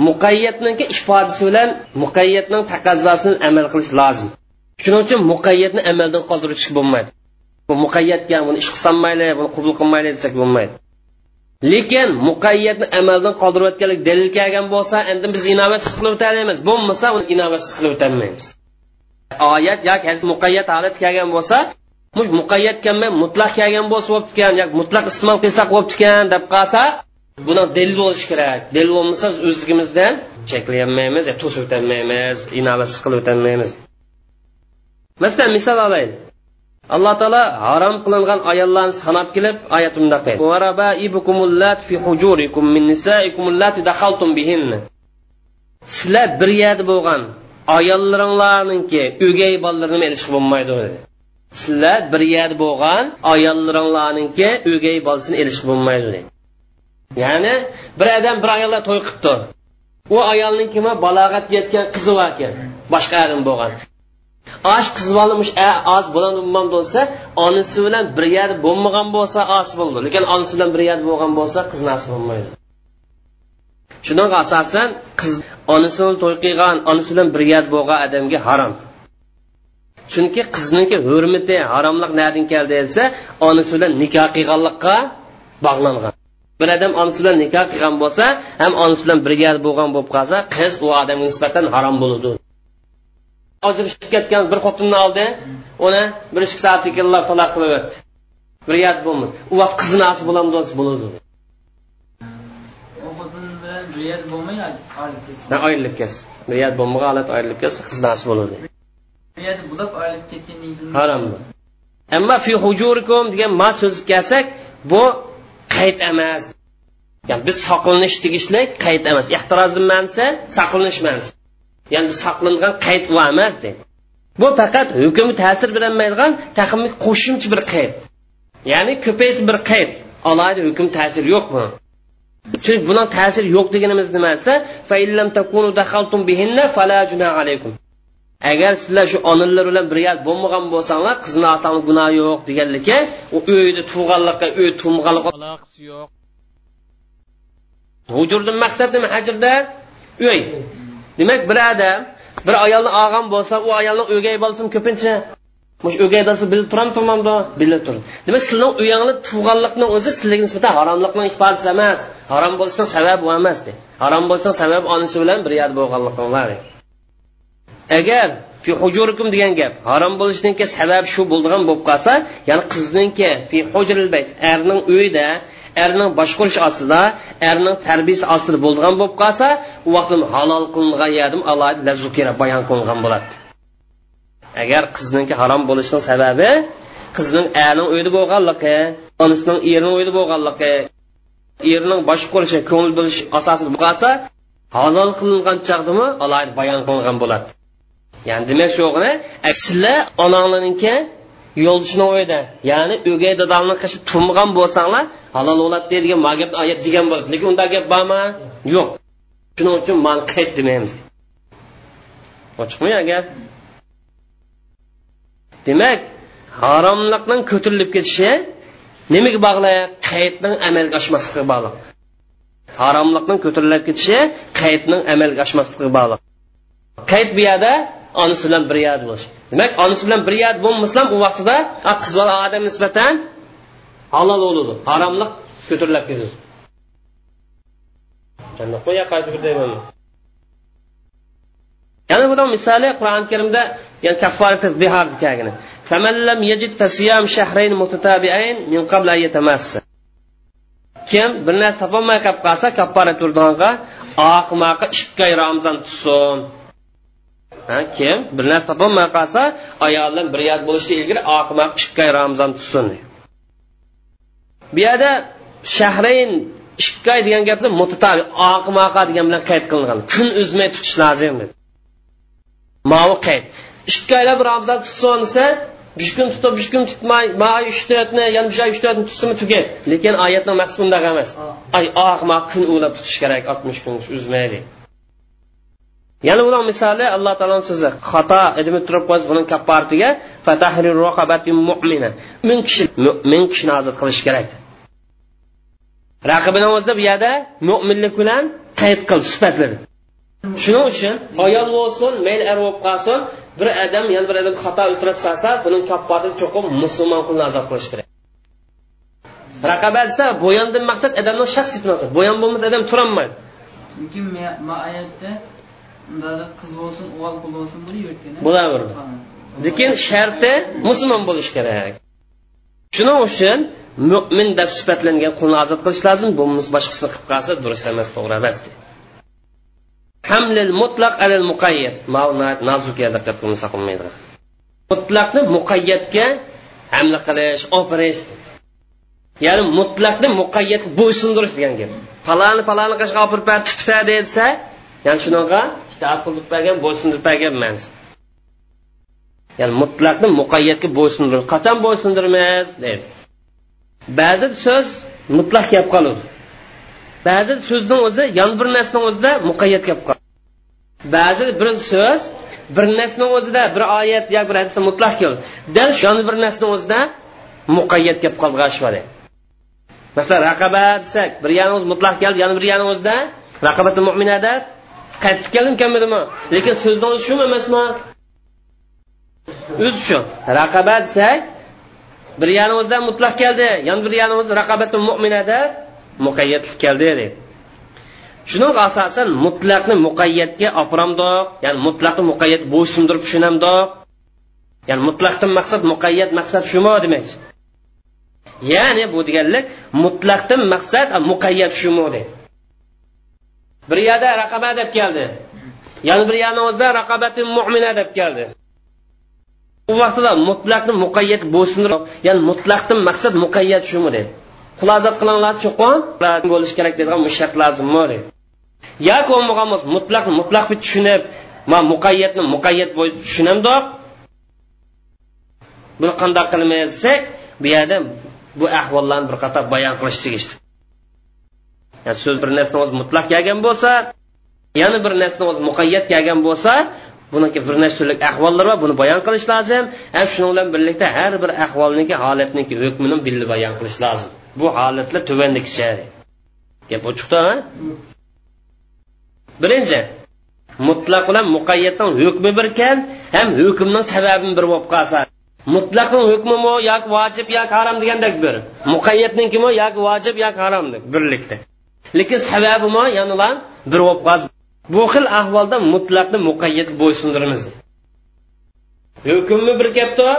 muqayyatniki ifodasi bilan muqayyatning taqazzosini amal qilish lozim. Shuning uchun muqayyatni amaldan qoldirish bo'lmaydi. Bu muqayyatga buni ish qilolmayli buni qabul qilmayli desak bo'lmaydi. Lekin muqayyatni amaldan qoldirayotganlik dalil kelgan bo'lsa endi biz inovatsiz qilib o'tamiz bo'lmasa uni inovatsiz qilib o'tolmaymiz oyat yoki hadis muqayyat holat kelgan bo'lsa muqayyat kelmay mutlaq kelgan bo'lsa bo'ptikan yoki mutlaq iste'mol qilsak bo'ptikan deb qolsa buni dalil bo'lishi kerak. Dalil bo'lmasa o'zligimizdan cheklayolmaymiz e, to'sib o'tolmaymiz inovatsiz qilib o'tolmaymiz. Masalan misol olaylik. Alloh taolo harom qilingan ayollarni sanab kelib oyat bundaq deydi sizlar bir yerda bo'lgan ayollaringlarninki o'gay bolalarini ilishib bo'lmaydi dedi. Sizlar bir yerda bo'lgan ayollaringlarninki o'gay bolasini elish bo'lmaydi dedi. Ya'ni bir odam bir ayolga to'y qilibdi. U ayolning kimi balog'at yetgan qizi bor ekan boshqa odam bo'lgan. Osh qizib olmish oz bo'lolmam bo'lsa onasi bilan bir yerda bo'lmagan bo'lsa oz bo'ldi. Lekin onasi bilan bir yerda bo'lgan bo'lsa qizni nasib bo'lmaydi. Shunga asosan qiz onasini to'y qilgan onasi bilan bir yerda bo'lgan odamga harom. Chunki qizniki hurmati haromlik nadan keldi desa onasi bilan nikoh qilganlikqa bog'langan. Bir odam onasi bilan nikoh qilgan bo'lsa ham onasi bilan bir yerda bo'lgan bo'lib qolsa qiz u odamga nisbatan harom bo'ladi. Ajrashib ketgan bir xotinni oldi uni bir ikki soatdan keyin taloq qilib o'tdi. Bir yat bo'lmadi. U vaqt qizini asi bo'ladi. Yat bo'lmay oylik ketsin. Oylik ketsin. Bir yat bo'lmagan holat oylik ketsa qizini asi bo'ladi. Bo'lib oylik ketgandan keyin harom ammo fi hujurikum degan ma so'z kelsak bu qayd emas. Ya'ni biz saqlanish tegishlik qayd emas. Ehtirozni mansi saqlanish mansi ya'ni saqlangan qayd emas deydi bu faqat hukmi ta'sir bilanmaydigan taxmiy qo'shimcha bir qayd ya'ni ko'paytib bir qayd alohida hukm ta'siri yo'q bu chunki buning ta'siri yo'q deganimiz nima desa agar sizlar shu onalar bilan birga bo'lmagan bo'lsanglar qizni olsanglar gunoh yo'q deganligi u uyda tug'anlikqa uy tug'anlik aloqasi yo'q. Hujurdan maqsad nima hajrda? Uy. Demak bir odam bir ayolni olgan bo'lsa u ayolni o'gay bo'lsin ko'pincha. Mush o'gay dasi bilib turam turmamdi bilib tur demak sizlarni uyangni tug'anlikni o'zi sizlarga nisbatan haromlikni ifodasi emas. Harom bo'lishning sababi u emas harom bo'lishning sababi onasi bilan bir yerda bo'lganliginglar agar fi hujurikum degan gap harom bo'lishniki sabab shu bo'ldigan bo'lib qolsa ya'ni qizningki fi hujril bayt erning uyida erning boshqarish ostida erning tarbiyasi ostida bo'ldigan bo'lib qolsa u vaqtda halol qilingan yerdim alohida lazukira bayon qilingan bo'ladi. Agar qizningki harom bo'lishining sababi qizning erning uyida bo'lganligi onasining erining uyida bo'lganligi erining boshqarishi ko'ngil bo'lish asosida bo'lib qolsa halol qilingan chaqdimi alohida bayon qilingan bo'ladi. Ya'ni demak shu sizlar onanglarniki yo'ldoshni uyida ya'ni o'gay dadangni qishi turmagan bo'lsanglar halol bo'ladi deydigan ma gap oyat degan bo'ladi lekin unda gap bormi? Yo'q. Shuning uchun man qayt demaymiz. Ochiqmi gap demak haromlikning ko'tarilib ketishi nimaga bog'liq qaytning amalga oshmasligiga bog'liq. Haromlikning ko'tarilib ketishi qaytning amalga oshmasligiga bog'liq. Qayt bu yerda onasi bilan bir yerda bo'lish demak onasi bilan bir yerda bo'lmasa u vaqtida qiz bola odam nisbatan halol bo'ladi haromlik ko'tarilib ketadi yana budan misoli qur'oni karimda yani kafforat dihor dekagini فمن لم يجد فصيام شهرين متتابعين من قبل أن يتمس kim bir narsa topolmay qolib qolsa kaffora turdiga oqmoqi ikki oy ramzon tutsin kim? Bir narsa topolmay qolsa ayol bir yoz bo'lishidan ilgari oqmoq ikki ramzon tutsin bu yerda shahrayn ikki oy degan gapda mutatabi oqmoqa degan bilan qayd qilingan. Kun uzmay tutish lozim dedi mavi qayd. Ikki oylab ramzon tutsin desa besh kun tutib besh kun tutmay may uch to'rtni yana oy uch to'rtni tutsimi tugay. Lekin oyatni maqsadi bundoq emas. Ay oqmoq kun ulab tutish kerak oltmish kun uzmaydi yana buning misoli alloh taoloni so'zi. Xato edimi turib qo'ysa buning kapparatiga ming kishi ming kishini ozod qilish kerak. Raqibini o'zida bu yerda mo'minlik bilan qayd qil sifatladi shuning uchun ayol bo'lsin mayli er bo'lib qolsin bir odam yana bir odam xato o'tirib salsa buning kapparati cho'qib musulmon qulni azob qilish kerak. Raqaba desa bo'yondan maqsad odamni shaxsiy maqsad bo'yon bo'lmasa odam turolmaydi. Lekin oyatda qiz bo'lsin o'g'il qul bo'lsin bo'lavergan bo'laverdi lekin sharti musulmon bo'lishi kerak. Shuning uchun mo'min deb sifatlangan qulni ozod qilish lozim bo'lmasa boshqasini qilib qolsa durust emas to'g'ri emas hamlil mutlaq alal muqayyat nazuka diqqat qilmasa qilmaydi mutlaqni muqayyatga hamla qilish operish ya'ni mutlaqni muqayyatga bo'ysundirish degan gap. Falani falani qishga olib tutfa desa ya'ni shunaqa itoat qilib bergan bo'ysundirib ya'ni mutlaqni muqayyatga bo'ysundir qachon bo'ysundirmiz deydi ba'zi so'z mutlaq gap qoladi ba'zi so'zning o'zi yon bir narsaning o'zida muqayyat gap qoladi ba'zi bir so'z bir narsaning o'zida bir oyat yoki bir hadisda mutlaq keldi dal yon bir narsaning o'zida muqayyat gap qolgan g'ashvada masalan raqaba desak bir yani o'z mutlaq keldi yana bir yani o'zida raqabati mo'minada qaytib keldim kelmadimi lekin so'zdan o'zi shumi emasmi? O'zi shu raqaba desak bir yana mutlaq keldi. Yana bir yana o'zi raqabati mo'minada muqayyatlik keldi deydi shuning asosan mutlaqni muqayyatga opiramdoq ya'ni mutlaqni muqayyat bo'ysundirib tushunamdoq. Ya'ni mutlaqdan maqsad muqayyat maqsad shumi demakchi. Ya'ni bu deganlik mutlaqdan maqsad muqayyat shumi deydi bir yerda raqaba deb keldi. Yana bir yana o'zida raqabati mo'mina deb keldi. U vaqtida mutlaqni muqayyat bo'ysundirib ya'ni mutlaqdan maqsad muqayyat shumi deydi xulosat qilinglar cho'qon. Bo'lishi kerak deydigan mushaq lozimmi deydi yoki bo'lmagan bo'lsa mutlaq mutlaq tushunib man muqayyatni muqayyat bo'lib tushunamdoq. Buni qandoq qilmaysak bu yerda bu ahvollarni bir qator bayon qilish tegishli ya'ni so'z bir narsani o'zi mutlaq kelgan bo'lsa yana bir narsani o'zi muqayyat kelgan bo'lsa buniki bir nechta turli ahvollar bor buni bayon qilish lozim. Ham shuning bilan birlikda har bir ahvolniki holatniki hukmini bilib bayon qilish lozim. Bu holatlar tuvandikicha gap ochiqdimi birinchi mutlaq bilan muqayyatning hukmi birkan ham hukmning sababini bir bo'lib qolsa. Mutlaqning hukmimi yoki vojib yoki harom degandek bir muqayyatnikimi yoki vojib yoki harom birlikda. Lekin sababimi yana bir bo'lib bu xil ahvolda mutlaqni muqayyat bo'ysundirmiz hukmni bir gapda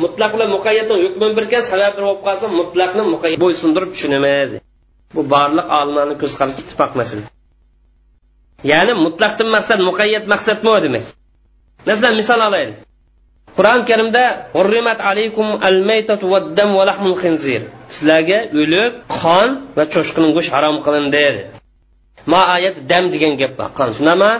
mutlaq bilan muqayyatni hukmi bir gap sabab bir bo'lib qolsa mutlaqni muqayyat bo'ysundirib tushunamiz. Bu barliq olimlarni ko'z qarashi ittifoq masala ya'ni mutlaqdan maqsad muqayyat maqsadmi demak. Masalan misol olaylik. Qur'oni karimda hurrimat alaykum al maytatu va dam va lahmul khinzir. Sizlarga o'lik qon va cho'shqining go'sht harom qilindi ma oyat dam degan gap bor. Qon shundami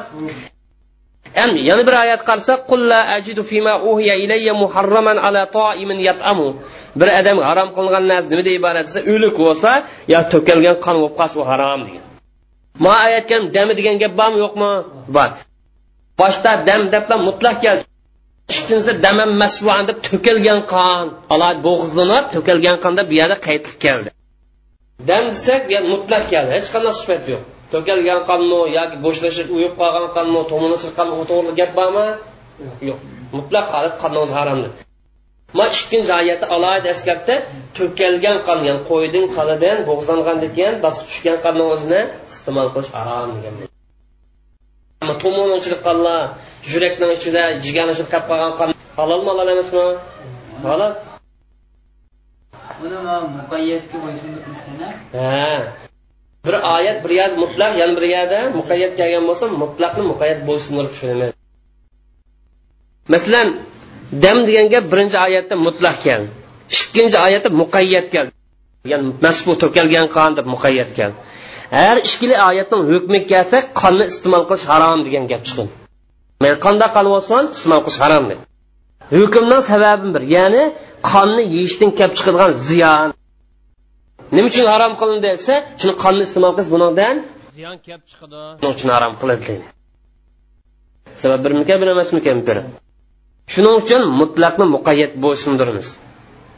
endi yana bir oyat qarasak qulla ajidu fima uhiya ilayya muharraman ala ta'imin yat'amu. Bir odam harom qilingan narsa nimada iborat desa o'lik bo'lsa yo to'kilgan qon bo'lib qolsa u harom degan. Ma oyat dami degan gap bormi yo'qmi? Bor. Boshda dam debla mutlaq keldi. Ikkinchisi damam masbuan deb to'kilgan qon. Alad bo'g'izlanib to'kilgan qon deb bu yerda qaytib keldi. Dam desak bu mutlaq keldi. Hech qanday sifat yo'q. To'kilgan qonmi yoki bo'shlashib uyib qolgan qonmi to'mini chiqqan u to'g'ri gap bormi? Yo'q. Mutlaq holat qonni o'zi haromdir ma ikkinchi oyatda alohida eskartdi to'kilgan qon ya'ni qo'yning qonidan bo'g'izlangandan keyin bosib tushgan qonni o'zini iste'mol qilish harom degan. To'mini ichida qonlar yurakning ichida jigarni ichida qolib qolgan qon halolmi halol. Emasmi halol ha. Bir oyat bir yerda mutlaq yana bir yerda muqayyat kelgan bo'lsa mutlaqni muqayyat bo'ysundirib tushunamiz. Masalan dam degan gap birinchi oyatda mutlaq keldi. Ikkinchi oyatda muqayyat keldi. Ya'ni masbu to'kilgan qon deb muqayyat keldi har ikkili oyatning hukmi kelsa qonni iste'mol qilish harom degan gap chiqdi. Men qanday qon bo'lsin iste'mol qilish harom dedi. Hukmning sababi bir ya'ni qonni yeyishdan kelib chiqadigan ziyon. Nima uchun harom qilindi desa chunki qonni iste'mol qilish bundan ziyon kelib chiqadi shuning uchun harom qilindi sabab birmikan bir emasmikan bir. Shuning uchun mutlaqni muqayyat bo'ysundirmiz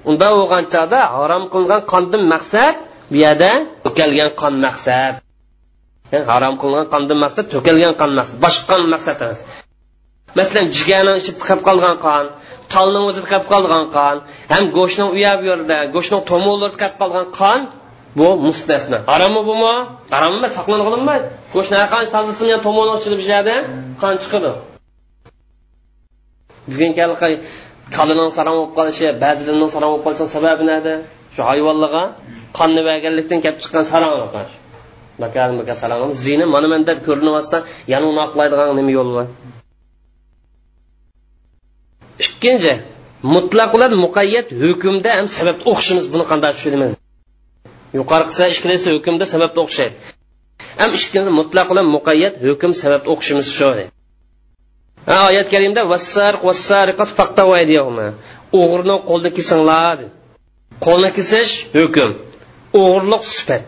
unda bo'lgan chog'da harom qilingan qondan maqsad bu yerda to'kalgan qon maqsad. Harom qilingan qondan maqsad to'kilgan qon maqsad boshqa qon maqsad emas. Masalan jigarni ichida qolib qolgan qon tolni o'zi qolib qolgan qon ham go'shtni u yoq bu yerda go'shtni tomoqlarida qolib qolgan qon bu mustasno. Harommi bumi? Harom emas saqlanib go'shtni har qancha tozalasin tomoqni ichida bu qon chiqadi. Bugungi kalining sarom bo'lib qolishi ba'zilarning sarom bo'lib qolishi sababi nada? Shu hayvonlarga qonni berganlikdan kelib chiqqan saram zina mana manda ko'rinyapsa yana uni oqlaydigan nima yo'l bor? İkkinchi mutlaq bilan muqayyat hukmda ham sababni o'qishimiz buni qanday tushunamiz? Yuqori qilsa ikkalasi hukmda sababni o'xshaydi. Ham ikkinchi mutlaq bilan muqayyat hukm sababni o'qishimiz shu oyat karimda o'g'rini qo'lda kesinglar. Qo'lni kesish hukm o'g'irliq sifat.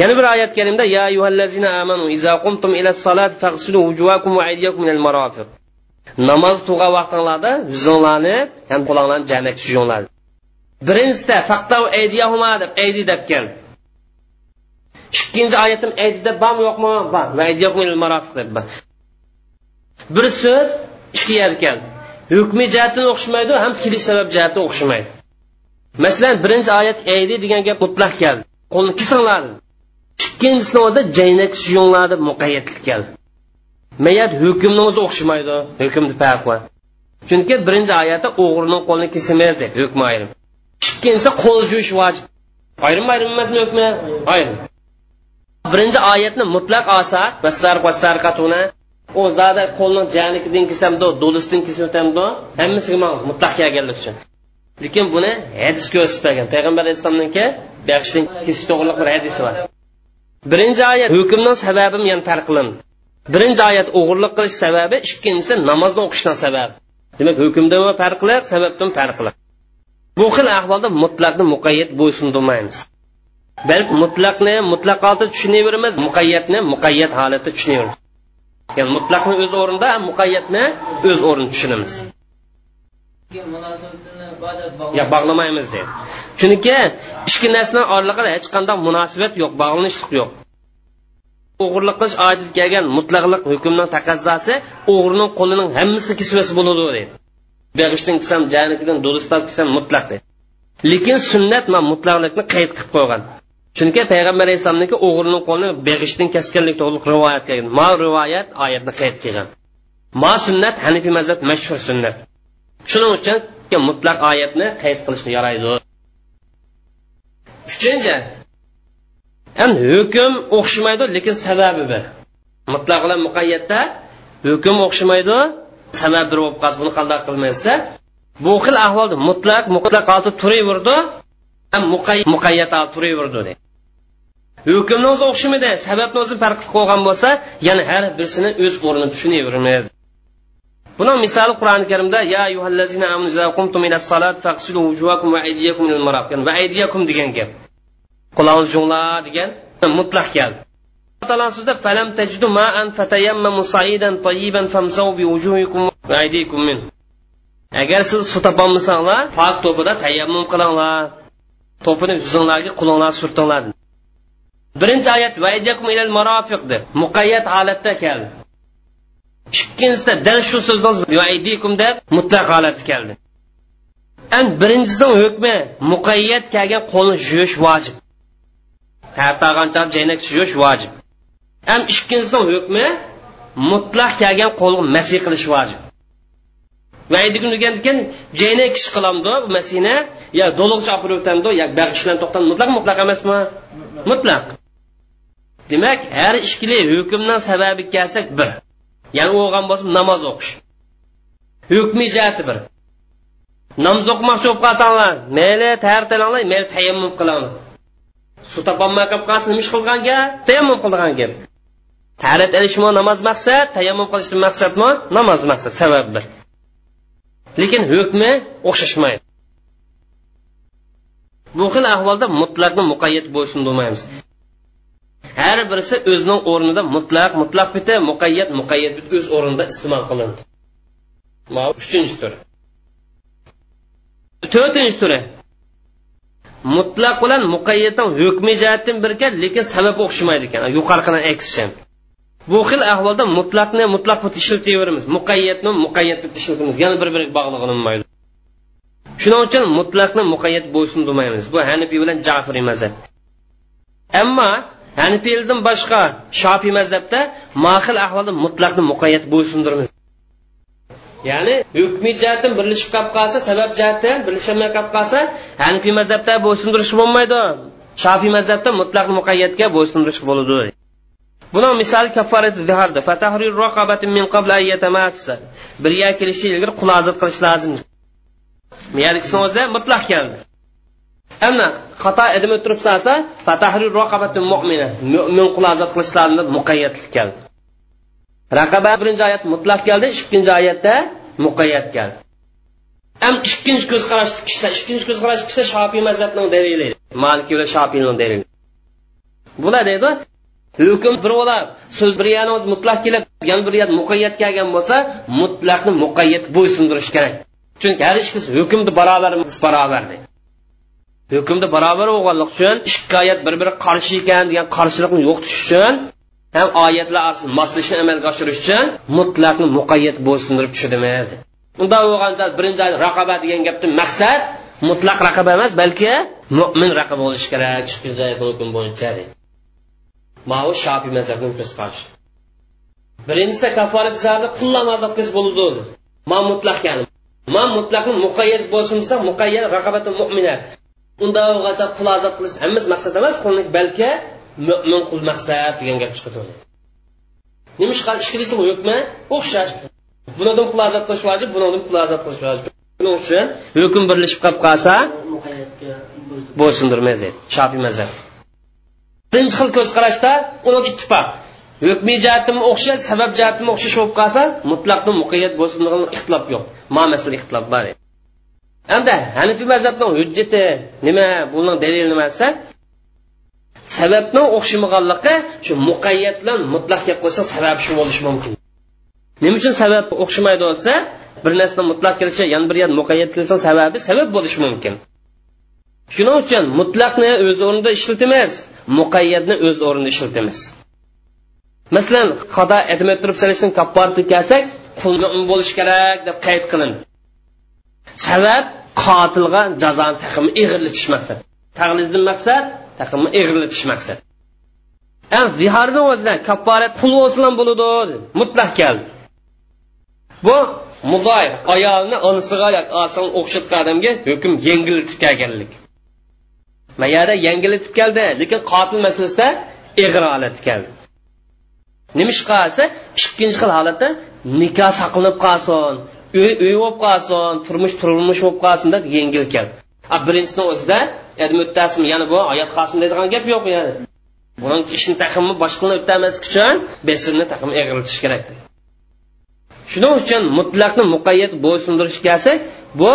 Yana bir oyat karimda ya ayyuhallazina amanu iza qumtum ila salat faghsilu wujuhakum va aydiyakum minal marafiq. Namoz tug'a vaqtinglarda yuzinglarni ham qo'linglarni jamak tushinglar. Birinchisida faqta aydiyahuma deb aydi deb keldi. Ikkinchi oyatim aydi deb bormi yo'qmi? bor va aydiyakum minal marafiq deb bor bir so'z ikki yerda keldi. Hukmi jihatdan o'xshamaydi ham kelish sabab jihatdan o'xshamaydi masalan birinchi oyat aydi degan gap mutlaq keldi. Qo'lni kesinglar. Ikkinchisini o'zida jaynak suyunglar deb muqayyatlik keldi. Mayat hukmni o'zi o'xshamaydi hukmni farq bor chunki birinchi oyatda o'g'rining qo'lini kesamiz deb hukm ayrim. Ikkinchisi qo'l yuvish vojib. Ayrim ayrim emasmi hukmi? Ayrim. Birinchi oyatni mutlaq olsa u zada qo'lni janikidan kelsamdo do'lisdan kelsamdo hammasiga mutlaq kelganlik uchun. Lekin buni hadis ko'rsatmagan payg'ambar alayhissalomniki yaxshidan to'g'riliq bir hadisi bor. Birinchi oyat hukmning sababi yana farq qilindi birinchi oyat o'g'irlik qilish sababi ikkinchisi namozni o'qishdan sababi demak hukmdan farqli sababdan farqli bu xil ahvolda mutlaqni muqayyat bo'ysundirmaymiz balki mutlaqni mutlaq holatda tushunaveramiz muqayyatni muqayyat holatda tushunaveramiz ya'ni mutlaqni o'z o'rnida muqayyatni o'z o'rnida tushunamiz. Yo bog'lamaymiz deydi chunki ikki narsa oraliqida hech qanday munosabat yo'q bog'lanishlik yo'q. O'g'irlik qilish ojiz kelgan mutlaqlik hukmning taqozosi o'g'rining qo'lining hammasi kisvasi bo'ladi deydi beg'ishdan qilsam janikidan do'listab qilsam mutlaq deydi lekin sunnat man mutlaqlikni qayd qilib qo'ygan. Chunki payg'ambar alayhissalomniki o'g'rining qo'lini beg'ishdan kesganlik to'g'riliq rivoyat kelgan ma rivoyat oyatni qayd qilgan. Ma sunnat hanifiy mazhab mashhur sunnat. Shuning uchun mutlaq oyatni qayd qilishga yaraydi. Uchinchi endi hukm o'xshamaydi lekin sababi bir. Mutlaq bilan muqayyatda hukm o'xshamaydi sabab bir bo'lib qolsa buni qanday qilmaysa bu xil ahvolda mutlaq mutlaq olti turaverdi muqayyat turaverdi deydi hukmni o'zi o'xshamaydi sababni o'zi farq qilib qo'ygan bo'lsa yana har birisini o'z o'rnida tushunaveramiz buni misoli qur'oni karimda ya ayyuhallazina amanu iza qumtum ila wujuhakum va aydiyakum ilal marafiq. Va aydiyakum degan gap. Qulog'ingizni junglar degan mutlaq keldi. Taolo so'zida falam tajidu ma'an fatayammamu sa'idan tayyiban famsau bi wujuhikum va aydikum min. Agar siz suv topolmasanglar pok to'pida tayammum qilinglar. To'pini yuzinglarga qo'linglar surtinglar birinchi oyat vayjakum ilal marafiq deb. Muqayyat holatda keldi. İkkinchisida dal shu vaydikum deb mutlaq holatda keldi an birinchisining hukmi muqayyat kelgan qo'lni yuvish vojib tartag'ancha jaynak yuvish vojib ham ikkinchisining hukmi mutlaq kelgan qo'lni masiy qilish vojib vaydigun degan ekan jaynak ish qilamdi bu masina yo do'liqcha olib o'tamdi yo bag'ishlan to'xtam mutlaq mutlaq emasmi? Mutlaq. Demak har ikkili hukmdan sababi kelsak bir ya'ni o'g'an bo'lsa namoz o'qish. Hukmi jihati bir. Namoz o'qimoqchi bo'lib qolsanglar mayli tartilanglar mayli tayammum qilinglar. Suv topolmay qolib qolsa nima ish qilgan gap tayammum qilgan gap. Tarat ilishmi namoz maqsad tayammum qilishni maqsadmi? Namoz maqsad sabab bir. Lekin hukmi o'xshashmaydi. Bu xil ahvolda mutlaqni muqayyat bo'ysundirmaymiz har birisi o'zining o'rnida mutlaq mutlaq biti muqayyat muqayyat bit o'z o'rnida iste'mol qilindi. Uchinchi turi to'rtinchi turi mutlaq bilan muqayyatdan hukmi jihatdan birga lekin sabab o'xshamaydi ekan. Yuqoriqidan aksicha bu xil ahvolda mutlaqni mutlaq bit ishlataveramiz muqayyatni muqayyat bit ishlatamiz yana bir biriga bog'liq shuning uchun mutlaqni muqayyat bo'ysundirmaymiz bu hanifiy bilan jafriy mazhab. Ammo hanifiydan boshqa shofiy mazhabda mohil ahvolda mutlaqni muqayyat bo'ysundirmiz ya'ni hukmiy jihatdan birlashib qolib qolsa sabab jihatdan birlasholmay qolib qolsa hanifiy mazhabda bo'ysundirish bo'lmaydi. Shofiy mazhabda mutlaq muqayyatga bo'ysundirish bo'ladi. Buni misoli kafforati ziharda fatahrir raqabatin min qabla ayyatamassa bir yer kelishi ilgari qul ozod qilish lozim. Yalikisini o'zi mutlaq keldi. Ana xato edimi turib salsa fatahrir raqabatin mu'mina mo'min qul ozod qilishlarni muqayyatlik keldi raqaba birinchi oyat mutlaq keldi ikkinchi oyatda muqayyat keldi. Ham ikkinchi ko'z qarashli kishilar ikkinchi ko'z qarashli kishilar shofiy mazhabning dalili maliki va shofiyning dalili. Bular deydi hukm bir bo'lib so'z bir yanimiz mutlaq kelib yana bir yana muqayyat kelgan bo'lsa mutlaqni muqayyat bo'ysundirish kerak chunki har ikkisi hukmni barobar barobar deydi hukmda barobar bo'lganlik uchun ikki oyat bir biri qarshi ekan degan qarshilikni yo'qotish uchun ham oyatlar orasida moslashni amalga oshirish uchun mutlaqni muqayyat bo'ysundirib tushiramiz. Unda bo'lgancha birinchi raqaba degan gapdan maqsad mutlaq raqaba emas balki mo'min raqib bo'lishi kerak ikkinchi oyat hukm bo'yicha mau shofiy mazhabning ko'z qarashi birinchisida kaforat zarni qullarni ozod qilish bo'ladi ma mutlaq ya'ni ma mutlaqni muqayyat bo'lsin desa muqayyat raqabati mu'minat unda bo'lgancha qul azob qilish hammasi maqsad emas qulni balki mo'min qul maqsad degan gap chiqadi nima ish ishqilisi hukmi o'xshash. Bunodan qul azob qilish vojib bunodan qul azob qilish vojib. Shuning uchun? Hukm birlashib qolib qolsa bo'ysundirmaydi deydi shofiy mazhab. Birinchi xil ko'z qarashda uni ittifoq. Hukmi jihatimi o'xshash sabab jihatimi o'xshash bo'lib qolsa mutlaqni muqayyat bo'ysundirgan ixtilof yo'q. Ma masala ixtilof bor hamda hanifiy mazhabning hujjati nima? Buning dalili nima desa? Sababni o'xshamaganligi shu muqayyat bilan mutlaq gap qo'ysa sabab shu bo'lishi mumkin. Nima uchun sabab o'xshamaydi bo'lsa bir narsani mutlaq kelishi yana bir yer muqayyat kelsa sababi sabab bo'lishi mumkin. Shuning uchun mutlaqni o'z o'rnida ishlatamiz muqayyatni o'z o'rnida ishlatamiz. Masalan qado etmay turib salishning kapporati kelsak qulni un bo'lishi kerak deb qayd qilindi sabab qotilga jazoni taxmi ig'irlatish maqsad tag'lizdan maqsad taxmi ig'irlatish maqsad ham ziharni o'zida kapporat pul bo'lsa ham bo'ladi mutlaq keldi. Bu muzoir ayolni onasiga oson o'xshatgan odamga hukm yengillatib kelganlik. Mayada yengillatib keldi lekin qotil masalasida ig'ir holat keldi. Nima ish qilsa ikkinchi xil holatda nikoh saqlanib qolsin. Uy uy bo'lib qolsin turmush turmush bo'lib qolsin deb yengil keldi. Birinchisini o'zida muttasim yana bu oyat qolsin deydigan gap yo'q yani buni ishni taqimi boshqani o'tamaslik uchun besimni taqim eg'irlatish kerak shuning uchun mutlaqni muqayyat bo'ysundirish kelsak bu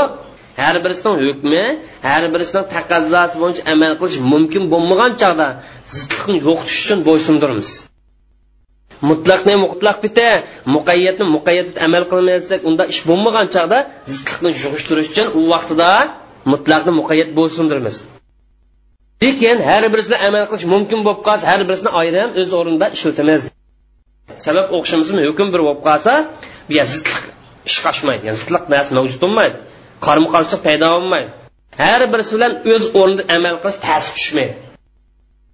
har birisining hukmi har birisining taqozosi bo'yicha amal qilish mumkin bo'lmagan chog'da zidlikni yo'qotish uchun bo'ysundiramiz. Mutlaqni mutlaq bita muqayyatni muqayyat amal qilmasak unda ish bo'lmagan chog'da zidliqni yug'ishtirish uchun u vaqtida mutlaqni muqayyat bo'ysundiramiz lekin har birisini amal qilish mumkin bo'lib qolsa har birisini ayrim o'z o'rnida ishlatamiz. Sabab o'xshamasmi hukm bir bo'lib qolsa bu zidliq ish qochmaydi. Yani zidliq narsa mavjud bo'lmaydi. Qarama qarshilik paydo bo'lmaydi. Har birisi bilan o'z o'rnida amal qilish ta'sir tushmaydi.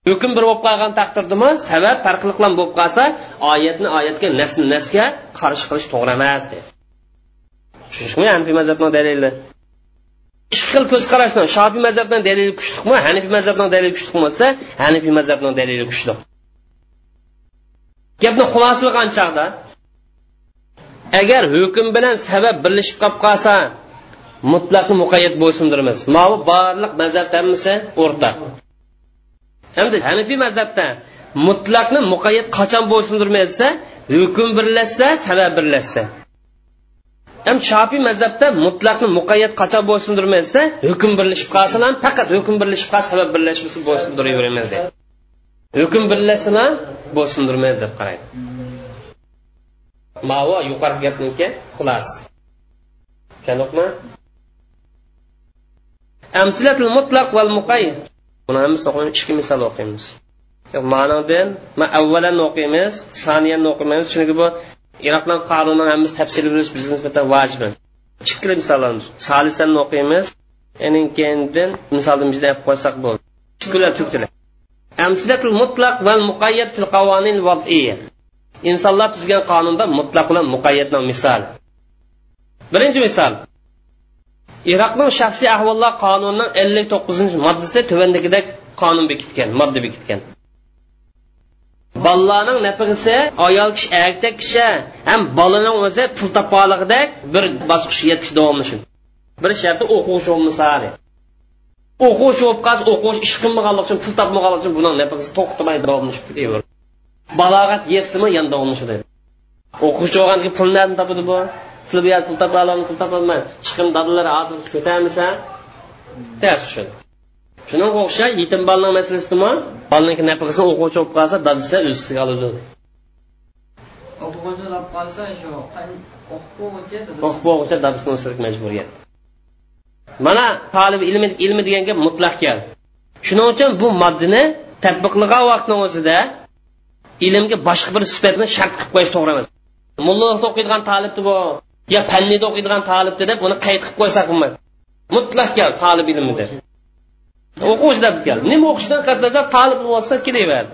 Hukm bir bo'lib qolgan taqdirdami sabab farqliqlan bo'lib qolsa oyatni oyatga nasni nasga qarshi qilish to'g'ri emas deydi tushunishmi hanifiy mazhabni dalili? Ikki xil ko'z shofiy mazhabdan dalili kuchliqmi hanifiy mazhabdan dalili kuchli bo'lsa hanifiy mazhabdan dalili kuchli gapni xulosalag'an chog'da agar hukm bilan sabab birlashib qolib qolsa mutlaqni muqayyat bo'ysundiramiz mau barliq mazhab hammasi o'rtaq endi hanifiy mazhabda mutlaqni muqayyat qachon bo'ysundirmaysa hukm birlashsa sabab birlashsa. Ham shofiy mazhabda mutlaqni muqayyat qachon bo'ysundirmaysa hukm birlashib qolsin ham faqat hukm birlashib qolsa sabab birlashmasa bo'ysundiraveramiz deydi hukm birlashsin ham bo'ysundirmaymiz deb qaraydi. Mavo yuqorgi gapniki xulos tushundikmi amsilatul mutlaq val muqayyad. Buni hammasi o'qiymiz ikki misol o'qiymiz. Ma'nodan ma avvalan o'qiymiz saniyani o'qimaymiz chunki bu iroqdan qonunni hammasi tafsili bilish bizga nisbatan vojib ikkila misollarni salisan o'qiymiz. Enin keyindan misolni bizda olib qo'ysak bo'ldi. Ikkilar tili amsilatul mutlaq val muqayyad fil qavonin vaziyya insonlar tuzgan qonunda mutlaq bilan muqayyadning misoli birinchi misol. Iroqning shaxsiy ahvollar qonunining ellik to'qqizinchi moddasi tuvandagidek qonun bekitgan modda bekitgan. Bolalarning nafaqasi ayol kishi erkak kishi ham bolaning o'zi pul topolig'idek bir bosqich yetkish davomlashadi bir sharti o'quvchi bo'lmasa o'quvchi bo'lib qolsa o'quvchi ish qilmaganlik uchun pul topmaganlik uchun buning nafaqasi to'xtamay davomlashib ketaveradi balog'at yetsimi yana davomlashadi o'quvchi bo'lgan pul nerdan topadi bu sizlar bu yerda pul topa olamiz pul topolmay chiqim dadalar hozir ko'tarmasa ters tushadi shunga o'xshash yetim bolaning masalasidami bolaniki nafaqasini o'quvchi bo'lib qolsa dadasi o'z ustiga oladi. O'quvchi bo'lib qolsa shu o'quvchi dadasini o'stirib majburiyat mana tolib ilmi ilmi degan gap mutlaq keldi shuning uchun bu moddani tatbiqlagan vaqtni o'zida ilmga boshqa bir sifatni shart qilib qo'yish to'g'ri emas. Mullalikda o'qiydigan talibni bu yo fannida o'qiydigan talibdi deb uni qayd qilib qo'ysak bo'lmaydi. Mutlaq gal talib ilmida o'quvchi deb kel nima o'qishdan qatnasa talib bo'lsa kelaveradi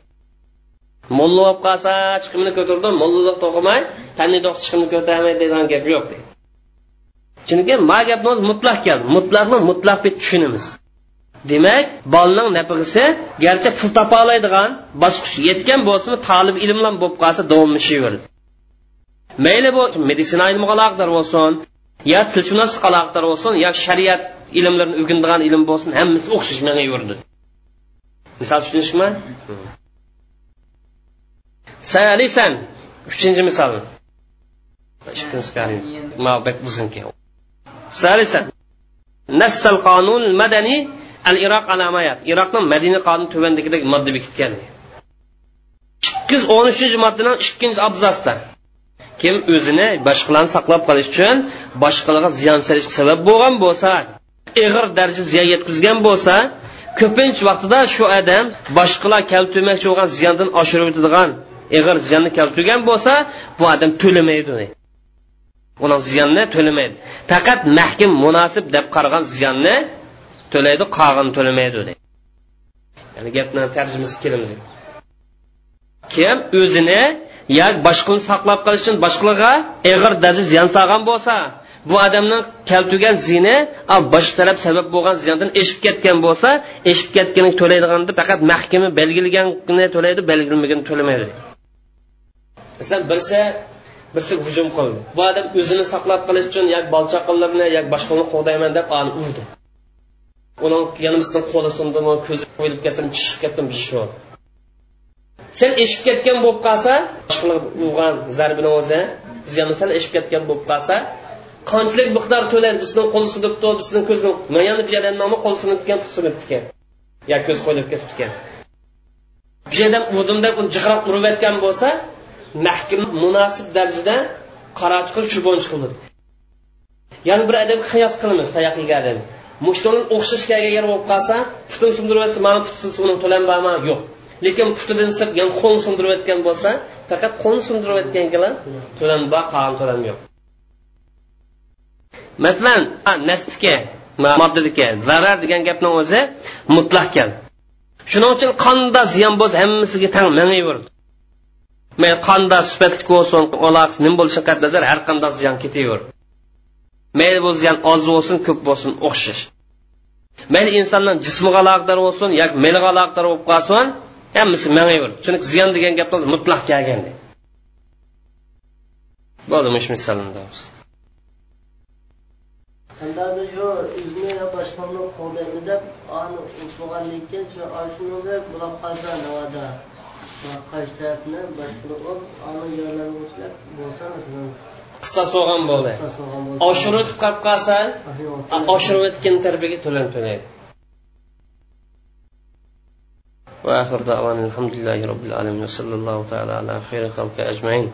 mulla bo'lib qolsa chiqimini ko'tardi mullalik o'qimay fannida o'qisa chiqimini ko'tarmaydi degan gap yo'q chunki ma gapni o'zi mutlaq keldi mutlaqni mutlaq deb tushunamiz. Demak bolaning nafig'isi garchi pul topa oladigan bosqich. Yetgan bo'lsin talib bilan bo'lib qolsa davomlashaveradi mayli bu meditsina ilmi aloqador bo'lsin yo tilshunoslik aloqador bo'lsin yo shariat ilmlarini o'rganadigan ilm bo'lsin hammasi o'xshash menga yurdi. Misol tushundingizmi salisan uchinchi misol. Salisan nassal qonun madaniy al iroq alamayat. Iroqni madaniy qonun tuvandagidek modda bekitgan. Ikki yuz o'n uchinchi moddaning ikkinchi abzasda kim o'zini boshqalarni saqlab qolish uchun boshqalarga ziyon solishga sabab bo'lgan bo'lsa ig'ir darajada ziyon yetkazgan bo'lsa ko'pincha vaqtida shu odam boshqalar keltirmoqchi bo'lgan ziyondan oshirib o'tadigan ig'ir ziyonni keltirgan bo'lsa bu odam to'lamaydi uning ziyonni to'lamaydi. Faqat mahkim munosib deb qaragan ziyonni to'laydi qog'in to'lamaydi deydi ya'ni gapni tarjimasi kelamiz. Kim o'zini yoki boshqani saqlab qolish uchun boshqalarga ig'ir darajada ziyon solgan bo'lsa bu odamning keltirgan ziyni boshqa taraf sabab bo'lgan ziyondan eshib ketgan bo'lsa eshib ketgani to'laydiganda faqat mahkama belgilaganini to'laydi belgilamaganini to'lamaydi. Masalan birsa birsi hujum qildi. Bu odam o'zini saqlab qolish uchun yoki bolchaqinlarni chaqalarni yoki boshqani qo'g'dayman deb ani urdi. Uning yanimizdan qo'li sindimi ko'zi qo'yilib ketdim tushib ketdim shu sen eshib ketgan bo'lib qolsa urgan zarbini o'zi. Ziyonni sal eshib ketgan bo'lib qolsa qanchalik miqdor to'laydi bizni qo'l sinibdi bizni ko'zni mana bu qo'l sinibdikan ekan sinibdi yo ko'z qo'yilib ketibdikan ekan bu urdim deb uni jiqrab urib bo'lsa mahkum munosib darajada qaro chiqib shu bo'yicha yana bir odamga qiyos qilamiz tayoq yegan mushtini o'xshash kelgan yer bo'lib qolsa putini sindirib yotsa mani puti uni yo'q. Lekin qutidan sirtgan yana qo'lni sindirib yotgan bo'lsa faqat qo'lni sindirib to'lan to'lanba qolgan to'lam yo'q. Masalan nasga moddadagi zarar degan gapni o'zi mutlaq kel. Shuning uchun qanda ziyon bo'lsa hammasiga tang mangayverdi mayli qanda sifatli bo'lsin aloqasi nima bo'lishiga qat'iy nazar har qanday ziyon ketaverdi mayli bu ziyon oz bo'lsin ko'p bo'lsin o'xshash. Mayli insonning jismiga aloqador bo'lsin yoki meliga aloqador bo'lib qolsin hammasi mangayverdi chunki ziyon degan gap mutlaq kelganda bo'ldi mush misolni Handada shu o'zini boshqani qo'ldaymi deb ani keyin shu shunga buloq qolsa navada qaysi tarafni boshqani ani joylarni o'tlab bo'lsa masalan qissa so'g'an bo'ldi. oshirib qolib qolsa oshirib o'tgan tarbiyaga to'lan to'laydi وآخر دعوانا الحمد لله رب العالمين وصلى الله تعالى على خير خلق أجمعين.